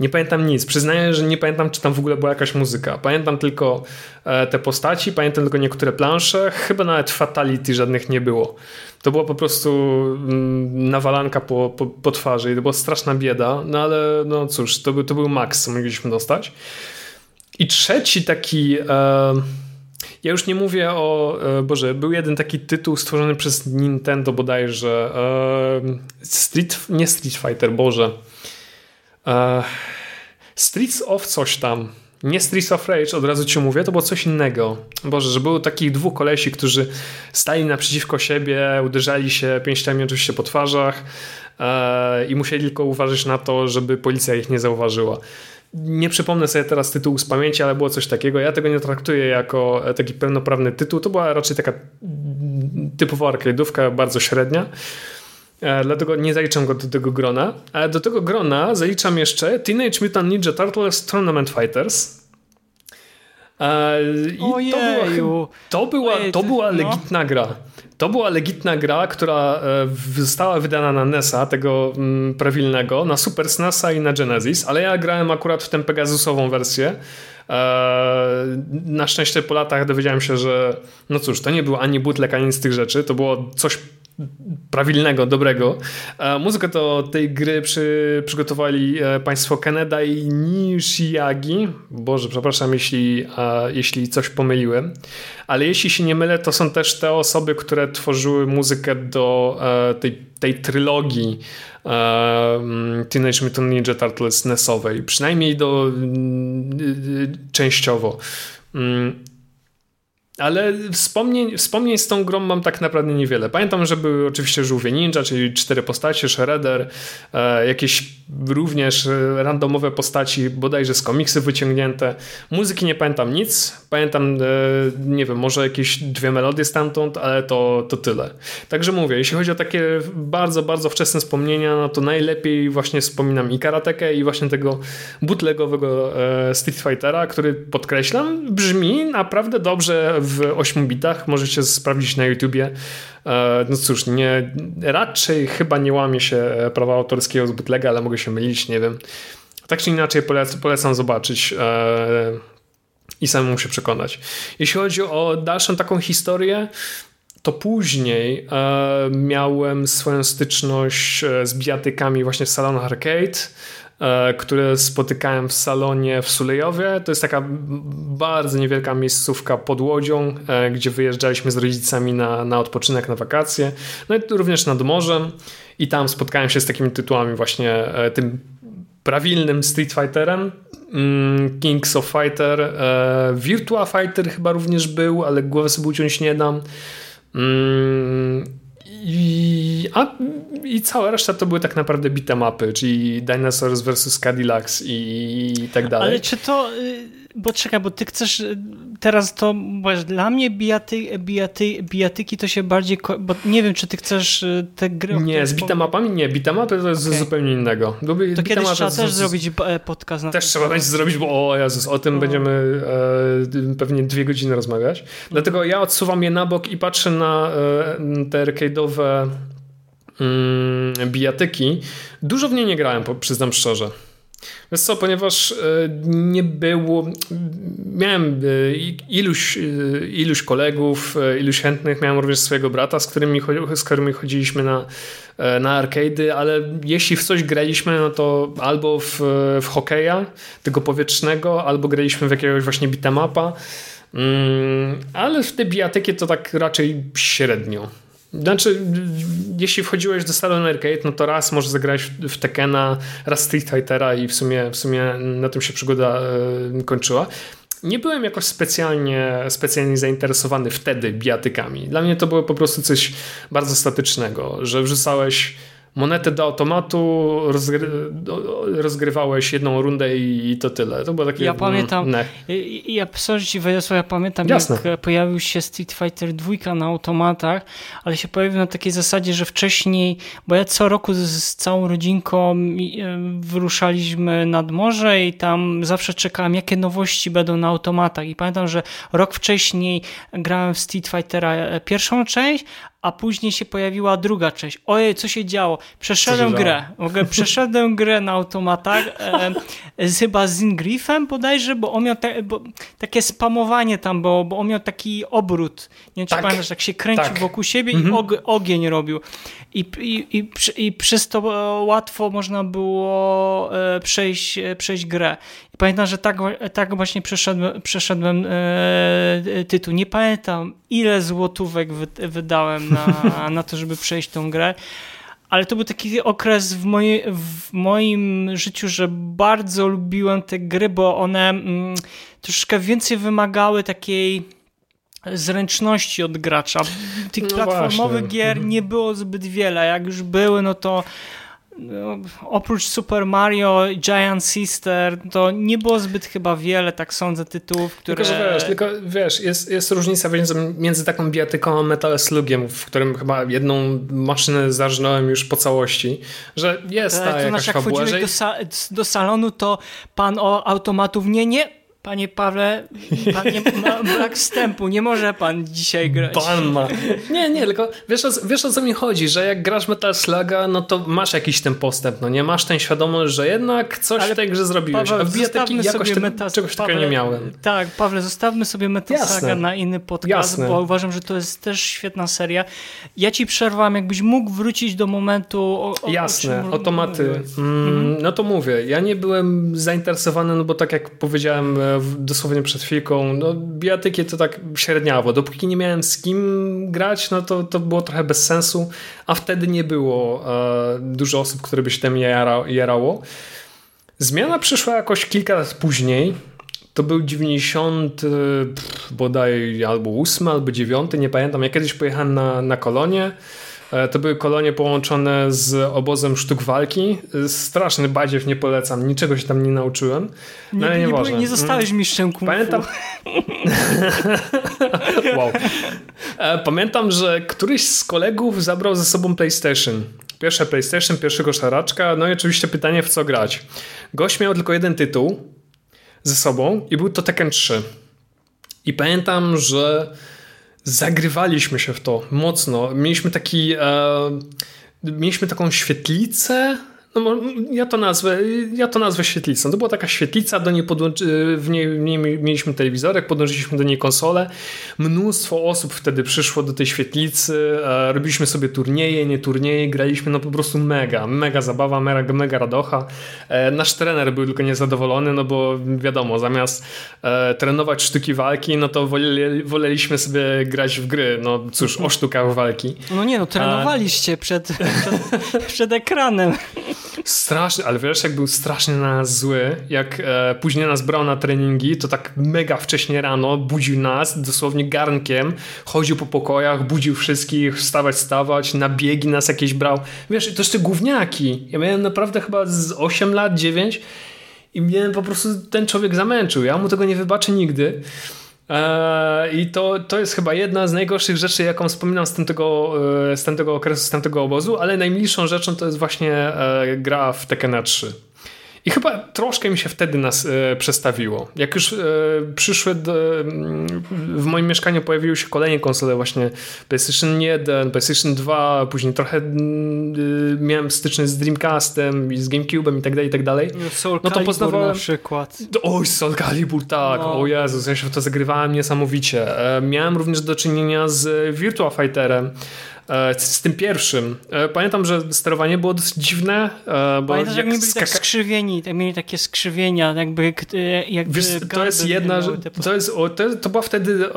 Speaker 4: Nie pamiętam nic. Przyznaję, że nie pamiętam, czy tam w ogóle była jakaś muzyka. Pamiętam tylko e, te postaci, pamiętam tylko niektóre plansze. Chyba nawet fatality żadnych nie było. To była po prostu mm, nawalanka po, po, po twarzy i to była straszna bieda. No ale no cóż, to, był, to był maks, co mogliśmy dostać. I trzeci taki... E, ja już nie mówię o. E, Boże, był jeden taki tytuł stworzony przez Nintendo bodajże. Street. Nie Street Fighter, Boże. E, Streets of coś tam. Nie Streets of Rage, od razu ci mówię, to było coś innego. Boże, że było takich dwóch kolesi, którzy stali naprzeciwko siebie, uderzali się pięściami oczywiście po twarzach e, i musieli tylko uważać na to, żeby policja ich nie zauważyła. Nie przypomnę sobie teraz tytułu z pamięci, ale było coś takiego. Ja tego nie traktuję jako taki pełnoprawny tytuł. To była raczej taka typowa arcade'ówka, bardzo średnia. E, dlatego nie zaliczam go do tego grona. Ale do tego grona zaliczam jeszcze Teenage Mutant Ninja Turtles Tournament Fighters. E, I
Speaker 5: Ojeju.
Speaker 4: to była, to była, to była no. legitna gra. To była legitna gra, która e, została wydana na NESa, tego mm, prawilnego, na Super SNESa i na Genesis, ale ja grałem akurat w tę Pegasusową wersję. Na szczęście po latach dowiedziałem się, że no cóż, to nie był ani bootleg, ani z tych rzeczy, to było coś prawilnego, dobrego. E, muzykę do tej gry przy, przygotowali e, państwo Kaneda i Nishiagi. Boże, przepraszam, jeśli, jeśli coś pomyliłem. Ale jeśli się nie mylę, to są też te osoby, które tworzyły muzykę do e, tej, tej trylogii Teenage Mutant Ninja Turtles NES-owej. Przynajmniej do częściowo. Ale wspomnień, wspomnień z tą grą mam tak naprawdę niewiele. Pamiętam, że były oczywiście żółwie ninja, czyli cztery postacie, Shredder, e, jakieś również randomowe postaci, bodajże z komiksy wyciągnięte. Muzyki nie pamiętam nic. Pamiętam, e, nie wiem, może jakieś dwie melodie stamtąd, ale to, to tyle. Także mówię, jeśli chodzi o takie bardzo, bardzo wczesne wspomnienia, no to najlepiej właśnie wspominam i karatekę i właśnie tego bootlegowego e, Street Fightera, który podkreślam, brzmi naprawdę dobrze w 8 bitach. Możecie sprawdzić na YouTubie. E, no cóż, nie, raczej chyba nie łamie się prawa autorskiego z bootlega, ale mogę się mylić, nie wiem. Tak czy inaczej polecam, zobaczyć e, i samemu się przekonać. Jeśli chodzi o dalszą taką historię, to później e, miałem swoją styczność z bijatykami właśnie w salonach arcade. E, które spotykałem w salonie w Sulejowie. To jest taka bardzo niewielka miejscówka pod Łodzią, e, gdzie wyjeżdżaliśmy z rodzicami na, na odpoczynek, na wakacje. No i również nad morzem i tam spotkałem się z takimi tytułami właśnie e, tym prawilnym Street Fighterem, mm, Kings of Fighter, Virtua Fighter chyba również był, ale głowę sobie uciąć nie dam. I, a, I cała reszta to były tak naprawdę bite mapy, czyli Dinosaurs vs. Cadillacs i, i tak dalej.
Speaker 5: Ale czy to y, bo czekaj, bo ty chcesz y, teraz to, bo dla mnie bijaty, bijaty, bijatyki to się bardziej, bo nie wiem, czy ty chcesz y, te gry...
Speaker 4: Nie, z bitamapami nie, bitamapy to jest okay. zupełnie innego.
Speaker 5: to kiedyś trzeba też z... zrobić e, podcast na
Speaker 4: Też trzeba będzie zrobić, bo o Jezus, o tym będziemy e, pewnie dwie godziny rozmawiać. Mhm. Dlatego ja odsuwam je na bok i patrzę na e, te arcade'owe mm, bijatyki. Dużo w nie nie grałem, przyznam szczerze. Wiesz co, ponieważ e, nie było, miałem e, iluś, e, iluś kolegów, iluś chętnych, miałem również swojego brata, z którymi, z którymi chodziliśmy na, na arcade'y, ale jeśli w coś graliśmy, no to albo w, w hokeja, tego powietrznego, albo graliśmy w jakiegoś właśnie beat'em'upa, mm, ale w te bijatyki to tak raczej średnio. Znaczy, jeśli wchodziłeś do salonu arcade, no to raz może zagrać w Tekena, raz Street Fightera i w sumie, w sumie na tym się przygoda y, kończyła. Nie byłem jakoś specjalnie, specjalnie zainteresowany wtedy bijatykami. Dla mnie to było po prostu coś bardzo statycznego, że wrzucałeś monetę do automatu, rozgry rozgrywałeś jedną rundę i, to tyle. To było takie...
Speaker 5: Ja pamiętam, ne. ja, sorry ci ja pamiętam Jasne. jak pojawił się Street Fighter 2 na automatach, ale się pojawił na takiej zasadzie, że wcześniej, bo ja co roku z, z całą rodzinką wyruszaliśmy nad morze i tam zawsze czekałem, jakie nowości będą na automatach i pamiętam, że rok wcześniej grałem w Street Fightera e, pierwszą część, a później się pojawiła druga część. Ojej, co się działo? Przeszedłem się grę. Mogę, przeszedłem <laughs> grę na automatach, e, z, chyba z Ingriffem bodajże, bo on miał te, bo, takie spamowanie tam było, bo on miał taki obrót. Nie wiem, czy tak, pamiętasz, jak się kręcił tak. wokół siebie mhm. i og, ogień robił. I, i, i, i, przez to łatwo można było e, przejść, e, przejść grę. I pamiętam, że tak, tak właśnie przeszedłem, przeszedłem e, tytuł. Nie pamiętam, ile złotówek wy, wydałem na, <laughs> na to, żeby przejść tą grę. Ale to był taki okres w, moje, w moim życiu, że bardzo lubiłem te gry, bo one mm, troszkę więcej wymagały takiej zręczności od gracza. Tych no platformowych właśnie. gier mhm. nie było zbyt wiele. Jak już były, no to oprócz Super Mario i Giant Sister, to nie było zbyt chyba wiele, tak sądzę, tytułów, które...
Speaker 4: Tylko, że wiesz, tylko, wiesz jest, jest różnica między, taką bijatyką a Metal Slugiem, w którym chyba jedną maszynę zarżnąłem już po całości, że jest ta to jakaś znaczy, jak fabuła, że...
Speaker 5: do, sa do salonu, to pan o automatów nie, nie, Panie Pawle, pan nie ma brak wstępu, nie może pan dzisiaj grać.
Speaker 4: Pan ma. Nie, nie, tylko wiesz o, wiesz o co mi chodzi, że jak grasz Metal Sluga, no to masz jakiś ten postęp, no nie? Masz ten świadomość, że jednak coś Ale w tej grze zrobiłeś,
Speaker 5: Paweł, a w jakoś
Speaker 4: metas, czegoś takiego nie miałem.
Speaker 5: Tak, Pawle, zostawmy sobie Metal Saga na inny podcast, Jasne. bo uważam, że to jest też świetna seria. Ja ci przerwam, jakbyś mógł wrócić do momentu... O,
Speaker 4: o, Jasne, o automaty. Mm, mhm. No to mówię, ja nie byłem zainteresowany, no bo tak jak powiedziałem e, dosłownie przed chwilką, no bijatyki to tak średniawo. Dopóki nie miałem z kim grać, no to, to było trochę bez sensu, a wtedy nie było e, dużo osób, które by się tym jara, jarało. Zmiana przyszła jakoś kilka lat później. To był 90 pff, bodaj albo 8 albo 9, nie pamiętam. Ja kiedyś pojechałem na, na kolonie to były kolonie połączone z obozem sztuk walki. Straszny badziew, nie polecam. Niczego się tam nie nauczyłem.
Speaker 5: No, nie, nie, nie, nie zostałeś mm. mistrzem kung
Speaker 4: Pamiętam... <laughs> wow. E, pamiętam, że któryś z kolegów zabrał ze sobą PlayStation. Pierwsze PlayStation, pierwszego szaraczka. No i oczywiście pytanie, w co grać. Gość miał tylko jeden tytuł ze sobą i był to Tekken 3. I pamiętam, że zagrywaliśmy się w to mocno. Mieliśmy taki. E, mieliśmy taką świetlicę no, ja to nazwę, ja to nazwę świetlicą. To była taka świetlica, do niej podłączy, w, niej, w niej mieliśmy telewizorek, podłączyliśmy do niej konsolę. Mnóstwo osób wtedy przyszło do tej świetlicy, e, robiliśmy sobie turnieje, nie turnieje, graliśmy no po prostu mega, mega zabawa, mega, mega radocha. E, nasz trener był tylko niezadowolony, no bo wiadomo, zamiast e, trenować sztuki walki, no to woleli, woleliśmy sobie grać w gry. No cóż, o sztukach walki.
Speaker 5: No nie, no trenowaliście przed, przed, przed ekranem. <laughs>
Speaker 4: Straszny, ale wiesz, jak był strasznie na nas zły, jak e, później nas brał na treningi, to tak mega wcześnie rano budził nas, dosłownie garnkiem, chodził po pokojach, budził wszystkich, wstawać, stawać, na biegi nas jakieś brał. Wiesz, to jeszcze gówniaki. Ja miałem naprawdę chyba z 8 lat, 9 i mnie po prostu ten człowiek zamęczył. Ja mu tego nie wybaczę nigdy. Eee, I to, to jest chyba jedna z najgorszych rzeczy, jaką wspominam z tamtego, e, z tamtego okresu, z tamtego obozu, ale najmilszą rzeczą to jest właśnie e, gra w Tekken 3. I chyba troszkę mi się wtedy nas e, przestawiło. Jak już e, przyszły do, mm, w moim mieszkaniu pojawiły się kolejne konsole właśnie PlayStation 1, PlayStation 2, później trochę mm, e, miałem styczność z Dreamcastem i z GameCube'em i tak dalej, i tak dalej.
Speaker 5: No, Soul no to poznawałem... na przykład.
Speaker 4: Oj, Soul Calibur, tak. No. O Jezus, ja się w to zagrywałem niesamowicie. E, miałem również do czynienia z Virtua Fighterem, z tym pierwszym. E, pamiętam, że sterowanie było dosyć dziwne.
Speaker 5: E, bo Pamiętasz, jak, jak byli tak skrzywieni, tak mieli takie skrzywienia, jakby, jakby
Speaker 4: Wiesz, to jest jedna, to, jest, to, to była wtedy,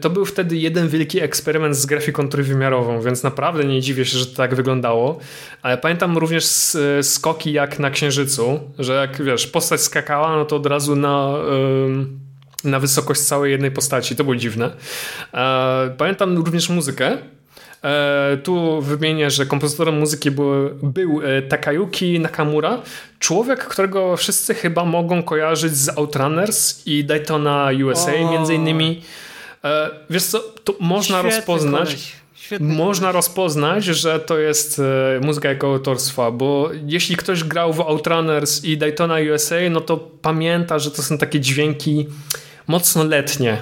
Speaker 4: to był wtedy jeden wielki eksperyment z grafiką trójwymiarową, więc naprawdę nie dziwię się, że to tak wyglądało. Ale pamiętam również skoki jak na Księżycu, że jak wiesz, postać skakała, no to od razu na na wysokość całej jednej postaci. To było dziwne. Pamiętam również muzykę. E, tu wymienię, że kompozytorem muzyki był, był e, Takayuki Nakamura, człowiek, którego wszyscy chyba mogą kojarzyć z Outrunners i Daytona USA o. między innymi. E, wiesz co, to można Świetny rozpoznać. można koleś. rozpoznać, że to jest muzyka jego autorstwa, bo jeśli ktoś grał w Outrunners i Daytona USA, no to pamięta, że to są takie dźwięki mocno letnie,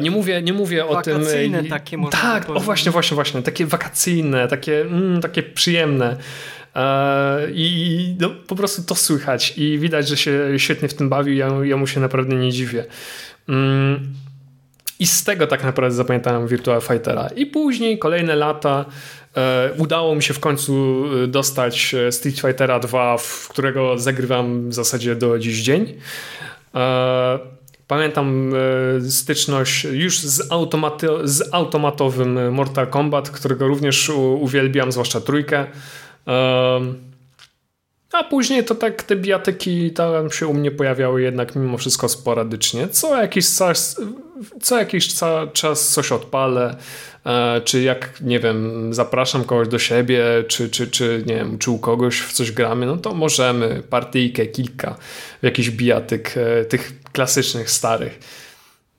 Speaker 4: nie mówię, nie mówię o tym.
Speaker 5: Wakacyjne takie może
Speaker 4: Tak, o właśnie, właśnie, właśnie. Takie wakacyjne, takie, mm, takie przyjemne. E, I no, po prostu to słychać i widać, że się świetnie w tym bawi. Ja, ja mu się naprawdę nie dziwię. Mm, I z tego tak naprawdę zapamiętałem Virtua Fightera. I później, kolejne lata, e, udało mi się w końcu dostać Street Fightera 2, w którego zagrywam w zasadzie do dziś dzień. Pamiętam e, styczność już z, automaty, z automatowym Mortal Kombat, którego również uwielbiam, zwłaszcza trójkę. A później to tak te bijatyki tam się u mnie pojawiały jednak mimo wszystko sporadycznie. Co jakiś czas, co jakiś czas coś odpalę, e, czy jak, nie wiem, zapraszam kogoś do siebie, czy, czy, czy nie wiem, czy u kogoś w coś gramy, no to możemy partyjkę, kilka, jakiś bijatyk e, tych klasycznych, starych.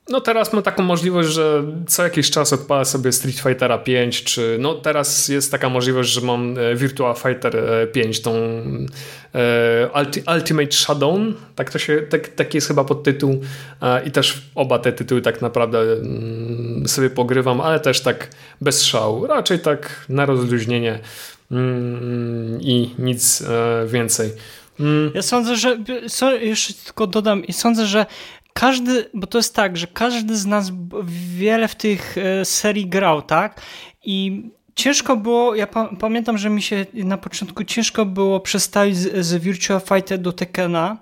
Speaker 4: No teraz mam taką możliwość, że co jakiś czas odpalę sobie Street Fightera 5, czy no teraz jest taka możliwość, że mam e, Virtua Fighter 5, e, tą e, Ultimate Showdown, tak to się, tak, taki jest chyba podtytuł i też oba te tytuły tak naprawdę mm, sobie pogrywam, ale też tak bez szału, raczej tak na rozluźnienie mm, i nic więcej.
Speaker 5: Mm. Ja sądzę, że jeszcze tylko dodam, sądzę, że każdy, bo to jest tak, że każdy z nas wiele w tych e, serii grał, tak? I ciężko było, ja pa pamiętam, że mi się na początku ciężko było przestawić z, z Virtua Fighter do Tekkena,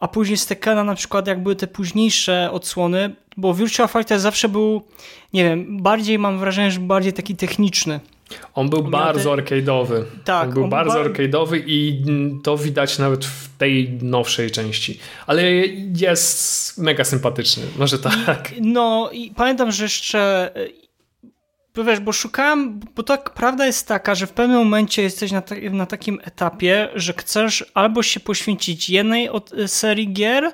Speaker 5: a później z Tekkena na przykład jak były te późniejsze odsłony, bo Virtua Fighter zawsze był, nie wiem, bardziej mam wrażenie, że bardziej taki techniczny.
Speaker 4: On był on bardzo te... arcade'owy. Tak. On był on bardzo bar... arcade'owy i to widać nawet w tej nowszej części. Ale jest mega sympatyczny. Może tak.
Speaker 5: I, no i pamiętam, że jeszcze bo wiesz, bo szukałem, bo tak prawda jest taka, że w pewnym momencie jesteś na, ta, na takim etapie, że chcesz albo się poświęcić jednej od serii gier, E,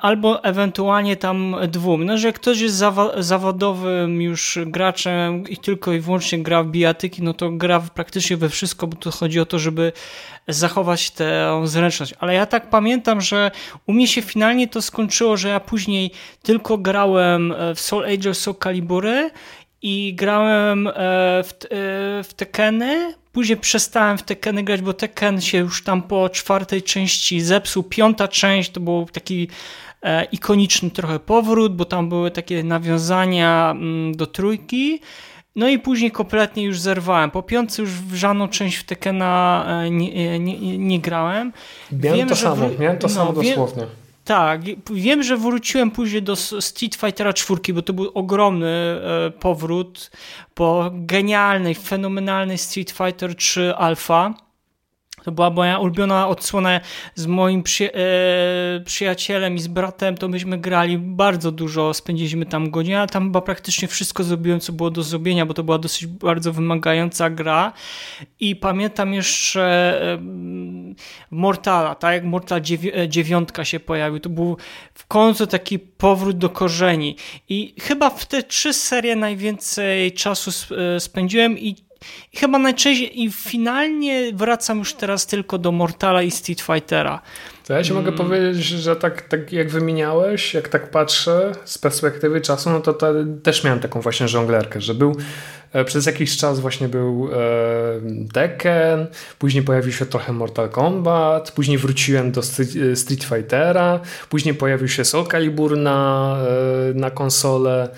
Speaker 5: albo ewentualnie tam dwóm. No, że ktoś jest zawa zawodowym już graczem i tylko i wyłącznie gra w bijatyki, no to gra praktycznie we wszystko, bo tu chodzi o to, żeby zachować tę zręczność. Ale ja tak pamiętam, że u mnie się finalnie to skończyło, że ja później tylko grałem w Soul Age of Soul Calibury i grałem e, w, e, w Tekeny, Później przestałem w Tekkeny grać, bo Tekken się już tam po czwartej części zepsuł. Piąta część to był taki e, ikoniczny trochę powrót, bo tam były takie nawiązania mm, do trójki. No i później kompletnie już zerwałem. Po piątce już w żadną część w Tekkena e, nie, nie, nie, grałem.
Speaker 4: Miałem wiem, to samo, w... miałem to no, samo dosłownie. Wiem,
Speaker 5: tak, wiem, że wróciłem później do Street Fightera 4, bo to był ogromny e, powrót po genialnej, fenomenalnej Street Fighter 3 Alpha to była moja ulubiona odsłona z moim przy, e, przyjacielem i z bratem, to myśmy grali bardzo dużo, spędziliśmy tam godziny, ale tam chyba praktycznie wszystko zrobiłem, co było do zrobienia, bo to była dosyć bardzo wymagająca gra. I pamiętam jeszcze e, Mortala, tak? Jak Mortal 9 e, się pojawił, to był w końcu taki powrót do korzeni. I chyba w te trzy serie najwięcej czasu e, spędziłem i chyba najczęściej i finalnie wracam już teraz tylko do Mortala i Street Fightera.
Speaker 4: To ja ci mogę mm. powiedzieć, że tak, tak jak wymieniałeś, jak tak patrzę z perspektywy czasu, no to, to też miałem taką właśnie żonglerkę, że był e, przez jakiś czas właśnie był e, Tekken, później pojawił się trochę Mortal Kombat, później wróciłem do e, Street Fightera, później pojawił się Soul Calibur na, e, na konsolę.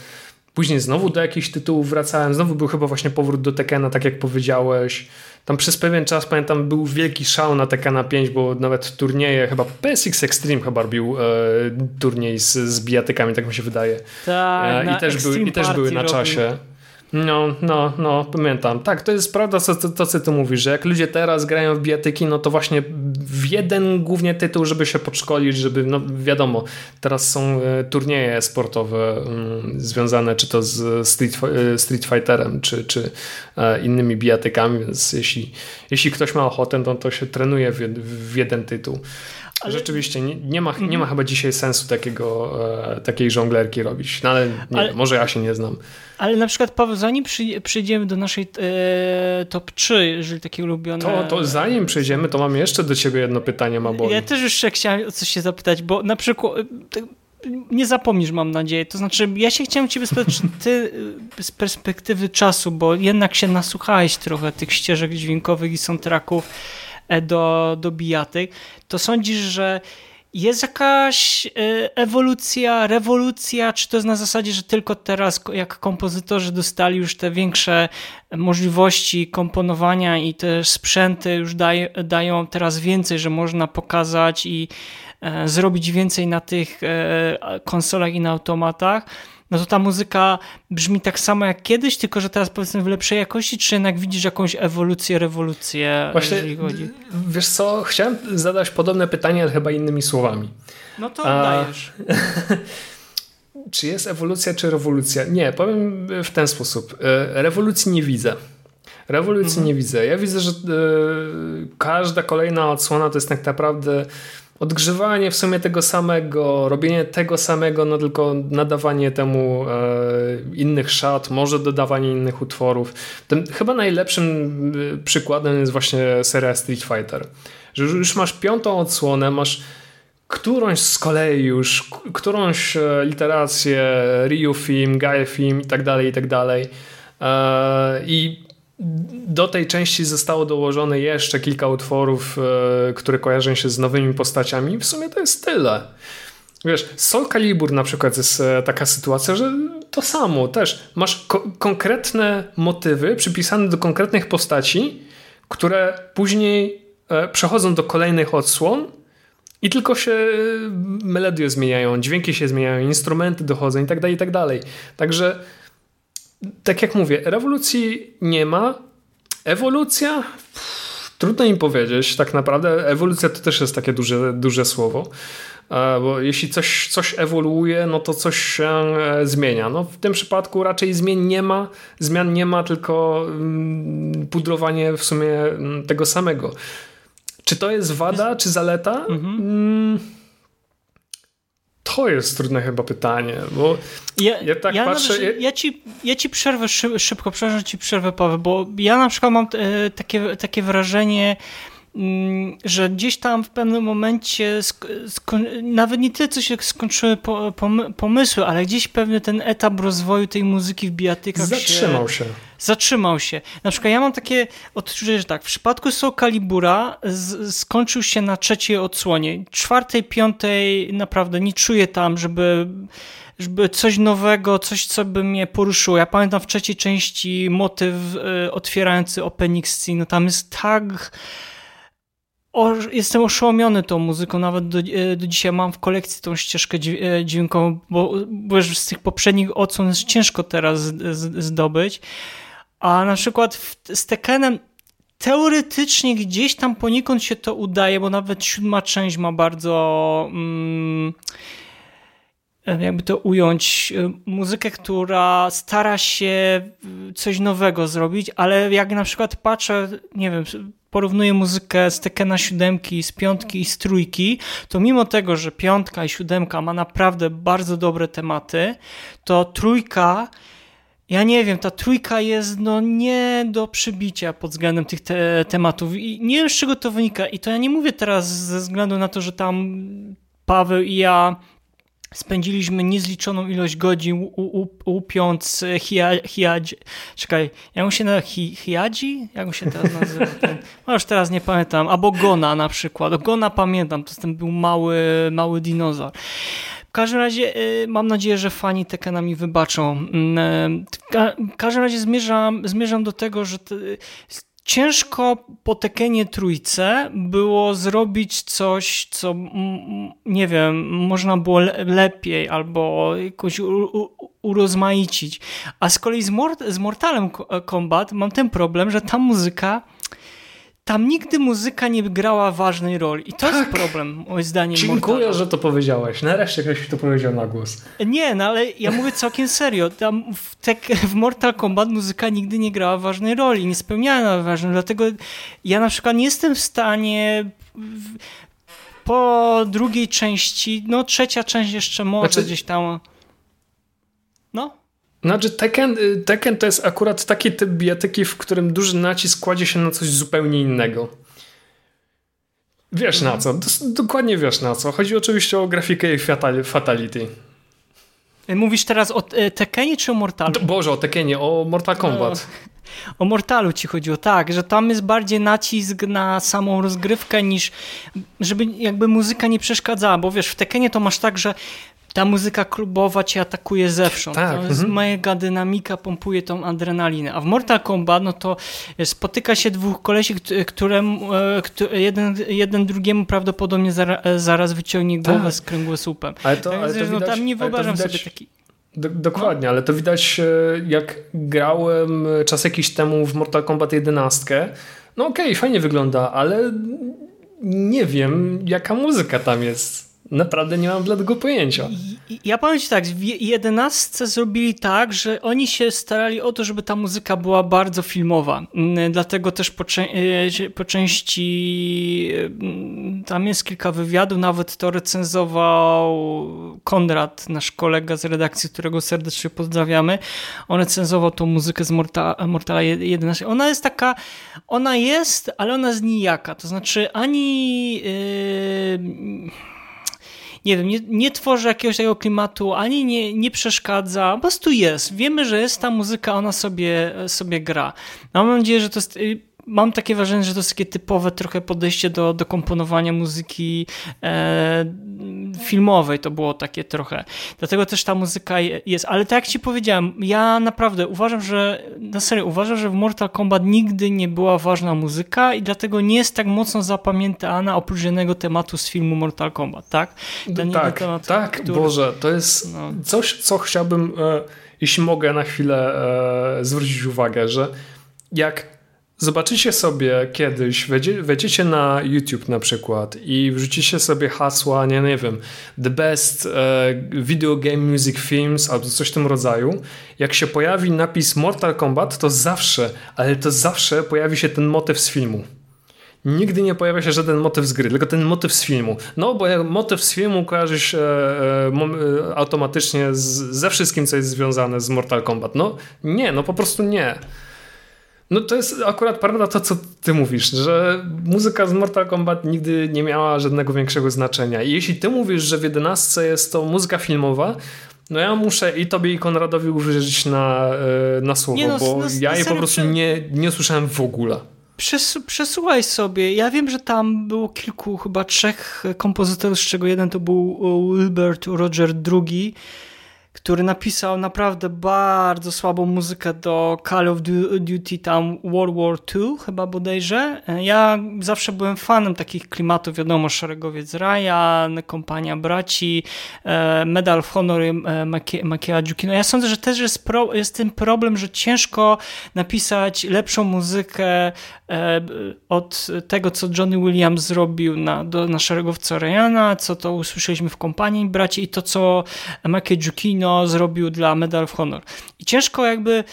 Speaker 4: Później znowu do jakichś tytułów wracałem, znowu był chyba właśnie powrót do Tekkena, tak jak powiedziałeś. Tam przez pewien czas, pamiętam, był wielki szał na Tekkena 5, bo nawet turnieje, chyba PSX Extreme chyba robił e, turniej z, z bijatykami, tak mi się wydaje.
Speaker 5: Tak,
Speaker 4: e, i, też I też były na czasie. No, no, no, pamiętam. Tak, to jest prawda, co, to, co ty mówisz, że jak ludzie teraz grają w bijatyki, no to właśnie w jeden głównie tytuł, żeby się podszkolić, żeby, no wiadomo, teraz są e, turnieje sportowe mm, związane czy to z Street, e, street Fighterem, czy, czy e, innymi bijatykami, więc jeśli, jeśli ktoś ma ochotę, no to się trenuje w, w jeden tytuł. Ale... Rzeczywiście, nie, nie, ma, nie ma chyba dzisiaj sensu takiego, e, takiej żonglerki robić. No ale, nie, ale może ja się nie znam.
Speaker 5: Ale na przykład, Paweł, zanim przy, przyjdziemy do naszej e, top 3, jeżeli takie ulubione...
Speaker 4: To, to zanim przejdziemy, to mam jeszcze do ciebie jedno pytanie, Maboli.
Speaker 5: Ja też już chciałem o coś się zapytać, bo na przykład e, nie zapomnisz, mam nadzieję. To znaczy, ja się chciałem ciebie spytać, czy ty e, z perspektywy czasu, bo jednak się nasłuchałeś trochę tych ścieżek dźwiękowych i soundtracków, do, do bijatyk, to sądzisz, że jest jakaś e, ewolucja, rewolucja, czy to jest na zasadzie, że tylko teraz jak kompozytorzy dostali już te większe możliwości komponowania i te sprzęty już daj, dają teraz więcej, że można pokazać i e, zrobić więcej na tych konsolach i na automatach, no to ta muzyka brzmi tak samo jak kiedyś, tylko że teraz powiedzmy w lepszej jakości, czy jednak widzisz jakąś ewolucję, rewolucję, Właśnie, jeżeli chodzi?
Speaker 4: Wiesz co, chciałem zadać podobne pytanie, ale chyba innymi słowami.
Speaker 5: No to A... dajesz. <laughs>
Speaker 4: czy jest ewolucja, czy rewolucja? Nie, powiem w ten sposób. E, rewolucji nie widzę. Rewolucji mhm. nie widzę. Ja widzę, że y, każda kolejna odsłona to jest tak naprawdę odgrzewanie w sumie tego samego, robienie tego samego, no tylko nadawanie temu e, innych szat, może dodawanie innych utworów. Tym, chyba najlepszym e, przykładem jest właśnie seria Street Fighter. Że już masz piątą odsłonę, masz którąś z kolei już, którąś e, literację, Ryu film, Gaia film i tak dalej, i tak dalej. E, I do tej części zostało dołożone jeszcze kilka utworów, e, które kojarzą się z nowymi postaciami. W sumie to jest tyle. Wiesz, Soul Calibur na przykład jest e, taka sytuacja, że to samo też. Masz ko konkretne motywy przypisane do konkretnych postaci, które później e, przechodzą do kolejnych odsłon i tylko się melodie zmieniają, dźwięki się zmieniają, instrumenty dochodzą i tak dalej, i tak dalej. Także tak jak mówię, rewolucji nie ma. Ewolucja? Trudno im powiedzieć, tak naprawdę. Ewolucja to też jest takie duże, duże słowo, bo jeśli coś, coś ewoluuje, no to coś się e, zmienia. No w tym przypadku raczej zmian nie ma, zmian nie ma, tylko mm, pudrowanie w sumie mm, tego samego. Czy to jest wada, czy zaleta? Mhm. To jest trudne chyba pytanie, bo ja, ja tak ja patrzę...
Speaker 5: Nawet, ja, ci, ja ci przerwę szybko, przepraszam ci przerwę, Paweł, bo ja na przykład mam e, takie, takie wrażenie, mm, że gdzieś tam w pewnym momencie, nawet nie tyle, co się skończyły pomysły, ale gdzieś pewnie ten etap rozwoju tej muzyki w bijatykach
Speaker 4: Zatrzymał się. się
Speaker 5: zatrzymał się. Na przykład ja mam takie odczucie, że tak, w przypadku Soul Calibura skończył się na trzeciej odsłonie. Czwartej, piątej naprawdę nie czuję tam, żeby żeby coś nowego, coś, co by mnie poruszyło. Ja pamiętam w trzeciej części motyw y, otwierający opening scene, no tam jest tak... O, jestem oszołomiony tą muzyką, nawet do, e, do, dzisiaj mam w kolekcji tą ścieżkę dźwiękową, bo, bo już z tych poprzednich odsłon jest ciężko teraz zdobyć. A na przykład w, z Tekkenem teoretycznie gdzieś tam poniekąd się to udaje, bo nawet siódma część ma bardzo... Mm, jakby to ująć, muzykę, która stara się coś nowego zrobić, ale jak na przykład patrzę, nie wiem, porównuję muzykę z Tekkena siódemki, z piątki i z trójki, to mimo tego, że piątka i siódemka ma naprawdę bardzo dobre tematy, to trójka ja nie wiem, ta trójka jest no nie do przybicia pod względem tych te tematów i nie wiem z czego to wynika i to ja nie mówię teraz ze względu na to, że tam Paweł i ja spędziliśmy niezliczoną ilość godzin łupiąc hiadzi. Czekaj, jak mu się nazywa? Hiadzi? Jak mu się teraz nazywa? <laughs> Ten, no już teraz nie pamiętam. Albo Gona na przykład. Gona pamiętam, to ten był mały, mały dinozaur. W każdym razie y, mam nadzieję, że fani Tekena mi wybaczą. Mm, y, w każdym razie zmierzam, zmierzam do tego, że ciężko po Tekenie trójce było zrobić coś, co nie wiem, można było lepiej albo jakoś urozmaicić. A z kolei z, Mort z Mortalem Kombat mam ten problem, że ta muzyka tam nigdy muzyka nie grała ważnej roli. I to tak. jest problem, moim zdaniem.
Speaker 4: Dziękuję, Mortala. że to powiedziałeś. Nareszcie ktoś mi to powiedział na głos.
Speaker 5: Nie, no ale ja mówię całkiem serio. Tam w, te, w Mortal Kombat muzyka nigdy nie grała ważnej roli, nie spełniała ważnej Dlatego ja na przykład nie jestem w stanie po drugiej części, no trzecia część jeszcze może znaczy... gdzieś tam.
Speaker 4: Znaczy Tekken, y, Tekken to jest akurat taki typ bijatyki, w którym duży nacisk kładzie się na coś zupełnie innego. Wiesz na co, dokładnie wiesz na co. Chodzi oczywiście o grafikę i fatality.
Speaker 5: Y, mówisz teraz o y, Tekkenie czy o Mortalu?
Speaker 4: Boże, o Tekkenie, o Mortal Kombat.
Speaker 5: O, o Mortalu ci chodziło, tak, że tam jest bardziej nacisk na samą rozgrywkę niż żeby jakby muzyka nie przeszkadzała, bo wiesz, w Tekkenie to masz tak, że ta muzyka klubowa cię atakuje zewsząd. Tak. To jest mhm. mega dynamika, pompuje tą adrenalinę. A w Mortal Kombat, no to spotyka się dwóch kolesi, którym, e, jeden, jeden drugiemu prawdopodobnie zaraz wyciągnie głowę tak. z kręgosłupem. Ale to, ale to no, widać, tam nie wyobrażam widać... sobie taki...
Speaker 4: Do, dokładnie, ale to widać e, jak grałem czas jakiś temu w Mortal Kombat 11. No okej, okay, fajnie wygląda, ale nie wiem jaka muzyka tam jest. Naprawdę nie mam bladego pojęcia.
Speaker 5: Ja powiem ci tak, w jedenastce zrobili tak, że oni się starali o to, żeby ta muzyka była bardzo filmowa. Mm, dlatego też po, e, po części mm, tam jest kilka wywiadów, nawet to recenzował Konrad, nasz kolega z redakcji, którego serdecznie pozdrawiamy. On recenzował tą muzykę z Mortala, Mortala 11. Ona jest taka, ona jest, ale ona jest nijaka. To znaczy ani... Yy, nie wiem, nie, nie tworzy jakiegoś takiego klimatu, ani nie, nie przeszkadza, po prostu jest. Wiemy, że jest ta muzyka, ona sobie, sobie gra. Mam nadzieję, że to jest y, mam takie wrażenie, że to jest takie typowe trochę podejście do, do komponowania muzyki e, filmowej, to było takie trochę. Dlatego też ta muzyka jest, ale tak jak ci powiedziałem, ja naprawdę uważam, że, na serio, uważam, że w Mortal Kombat nigdy nie była ważna muzyka i dlatego nie jest tak mocno zapamiętana oprócz jednego tematu z filmu Mortal Kombat, tak?
Speaker 4: Ten tak, temat, tak, który... Boże, to jest no. coś, co chciałbym, e, jeśli mogę na chwilę e, zwrócić uwagę, że jak Zobaczycie sobie kiedyś, wejdziecie na YouTube na przykład i wrzucicie sobie hasła, nie, nie wiem, the best e, video game music films albo coś w tym rodzaju. Jak się pojawi napis Mortal Kombat, to zawsze, ale to zawsze pojawi się ten motyw z filmu. Nigdy nie pojawia się żaden motyw z gry, tylko ten motyw z filmu. No, bo motyw z filmu kojarzy się e, e, automatycznie z, ze wszystkim, co jest związane z Mortal Kombat. No, nie, no po prostu nie. No to jest akurat prawda to, co ty mówisz, że muzyka z Mortal Kombat nigdy nie miała żadnego większego znaczenia. I jeśli ty mówisz, że w 11 jest to muzyka filmowa, no ja muszę i tobie i Konradowi uwierzyć na, e, na słowo, no, bo no, ja je po prostu nie, nie słyszałem w ogóle.
Speaker 5: Przes przesłuchaj sobie. Ja wiem, że tam było kilku, chyba trzech kompozytorów, z czego jeden to był Wilbert Roger II który napisał naprawdę bardzo słabą muzykę do Call of Duty tam World War II chyba bodajże. Ja zawsze byłem fanem takich klimatów, wiadomo, Szeregowiec Ryan, Kompania Braci, e, Medal of Honor e, Makieja No Ja sądzę, że też jest, pro, jest ten problem, że ciężko napisać lepszą muzykę e, od tego, co Johnny Williams zrobił na, do, na Szeregowca Ryana, co to usłyszeliśmy w Kompanii Braci i to, co Makie Giucchino zrobił dla Medal of Honor. I ciężko jakby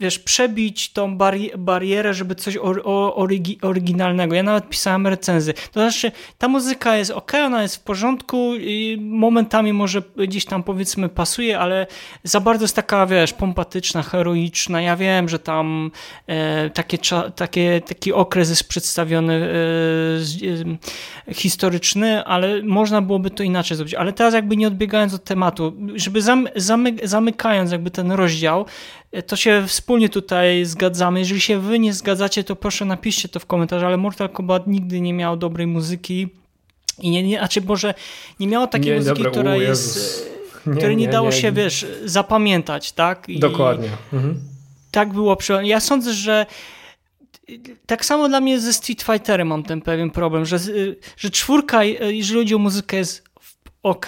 Speaker 5: wiesz, przebić tą bari barierę, żeby coś or orygi oryginalnego. Ja nawet pisałem recenzję. To znaczy, ta muzyka jest ok, ona jest w porządku, momentami może gdzieś tam powiedzmy pasuje, ale za bardzo jest taka, wiesz, pompatyczna, heroiczna. Ja wiem, że tam e, takie, takie, taki okres jest przedstawiony e, e, historyczny, ale można byłoby to inaczej zrobić. Ale teraz jakby nie odbiegając od tematu, żeby zam zamykając jakby ten rozdział, to się wspólnie tutaj zgadzamy. Jeżeli się wy nie zgadzacie, to proszę napiszcie to w komentarzu, ale Mortal Kombat nigdy nie miał dobrej muzyki i nie, nie znaczy może nie miało takiej nie, muzyki, dobra, która jest nie, której nie, dało się, wiesz, zapamiętać, tak?
Speaker 4: I Dokładnie. Mhm.
Speaker 5: Tak było. Ja sądzę, że tak samo dla mnie ze Street Fighterem mam ten pewien problem, że, że czwórka, jeżeli chodzi o muzykę, jest ok,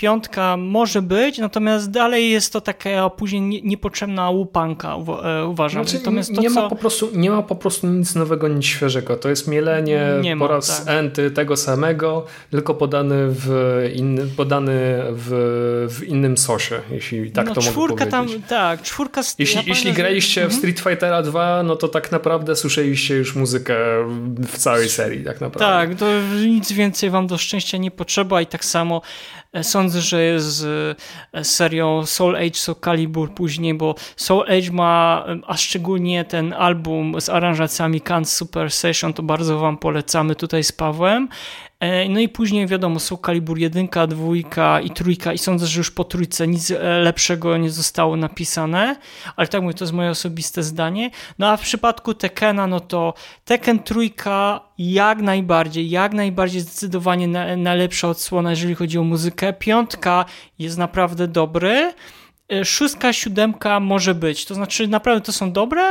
Speaker 5: piątka może być, natomiast dalej jest to taka później niepotrzebna łupanka, e, uważam.
Speaker 4: Znaczy, natomiast to, nie, co... ma po prostu, nie ma po prostu nic nowego, nic świeżego. To jest mielenie nie po ma, raz tak. enty tego samego, tylko podany w, inny, podany w, w innym sosie, jeśli tak no, to mogę powiedzieć. Tam,
Speaker 5: tak, czwórka...
Speaker 4: Jeśli, jeśli graliście w mhm. Street Fightera 2, no to tak naprawdę słyszeliście już muzykę w całej serii, tak naprawdę.
Speaker 5: Tak, to nic więcej wam do szczęścia nie potrzeba i tak samo sądzę, że jest e, serią Soul Age, Soul Calibur później, bo Soul Age ma, e, a szczególnie ten album z aranżacjami Kant Super Session, to bardzo wam polecamy tutaj z Pawłem. E, no i później wiadomo, są kalibur jedynka, dwójka i trójka i sądzę, że już po trójce nic e, lepszego nie zostało napisane, ale tak mówię, to jest moje osobiste zdanie. No a w przypadku Tekena, no to Tekken trójka jak najbardziej, jak najbardziej zdecydowanie na, najlepsza odsłona, jeżeli chodzi o muzykę. Piątka jest naprawdę dobry, szóstka, siódemka może być. To znaczy, naprawdę to są dobre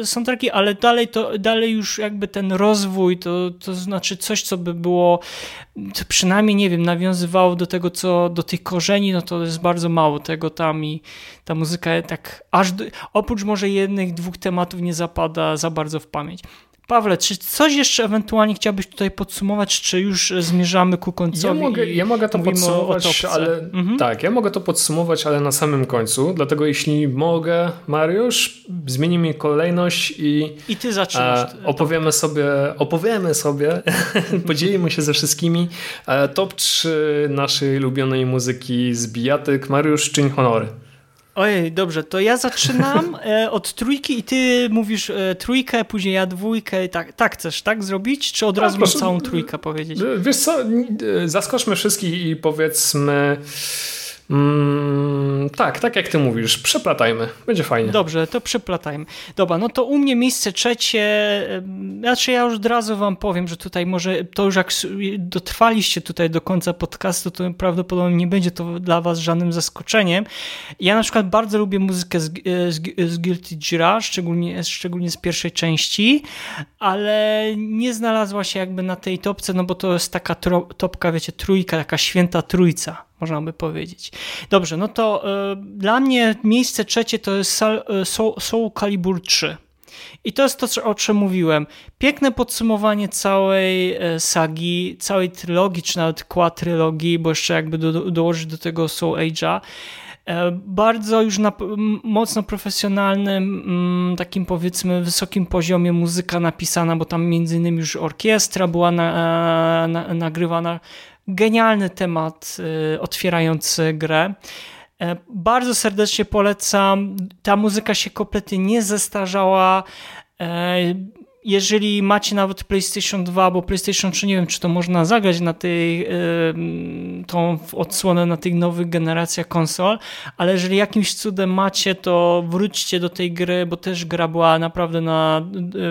Speaker 5: e, soundtracki, ale dalej, to, dalej już jakby ten rozwój, to, to znaczy coś, co by było, przynajmniej, nie wiem, nawiązywało do tego, co do tych korzeni, no to jest bardzo mało tego tam i ta muzyka tak aż, do, oprócz może jednych, dwóch tematów nie zapada za bardzo w pamięć. Pawle, czy coś jeszcze ewentualnie chciałbyś tutaj podsumować, czy już zmierzamy ku końcowi?
Speaker 4: Ja mogę, ja mogę to podsumować, ale mhm. tak, ja mogę to podsumować, ale na samym końcu. Dlatego jeśli mogę, Mariusz, zmienimy kolejność i,
Speaker 5: I ty zaczynasz.
Speaker 4: E, opowiemy sobie, opowiemy sobie, <laughs> podzielimy się ze wszystkimi e, top 3 naszej ulubionej muzyki z bijatyk. Mariusz, czyń honory.
Speaker 5: Ojej, dobrze, to ja zaczynam <laughs> e, od trójki i ty mówisz e, trójkę, później ja dwójkę. Tak, tak chcesz, tak zrobić? Czy od tak, razu proszę, całą trójkę powiedzieć?
Speaker 4: Wiesz co, zaskoczmy wszystkich i powiedzmy Mm, tak, tak jak ty mówisz, przeplatajmy, będzie fajnie.
Speaker 5: Dobrze, to przeplatajmy. Dobra, no to u mnie miejsce trzecie, znaczy ja już od razu wam powiem, że tutaj może, to już jak dotrwaliście tutaj do końca podcastu, to prawdopodobnie nie będzie to dla was żadnym zaskoczeniem. Ja na przykład bardzo lubię muzykę z, z, z Guilty Gira, szczególnie, szczególnie z pierwszej części, ale nie znalazła się jakby na tej topce, no bo to jest taka topka, wiecie, trójka, taka święta trójca można by powiedzieć. Dobrze, no to y, dla mnie miejsce trzecie to jest e, Soul, Soul Calibur 3. I to jest to, o czym mówiłem. Piękne podsumowanie całej e, sagi, całej trylogii, czy nawet quadrylogii, bo jeszcze jakby do, do, dołożyć do tego Soul Age'a. Bardzo już na mocno profesjonalnym, takim powiedzmy wysokim poziomie muzyka napisana, bo tam między innymi już orkiestra była na, na, nagrywana genialny temat y, otwierający grę. E, bardzo serdecznie polecam. Ta muzyka się kompletnie nie zestarzała. E, jeżeli macie nawet PlayStation 2 bo PlayStation 3, nie wiem, czy to można zagrać na tej, tą odsłonę na tych nowych generacjach konsol, ale jeżeli jakimś cudem macie, to wróćcie do tej gry, bo też gra była naprawdę na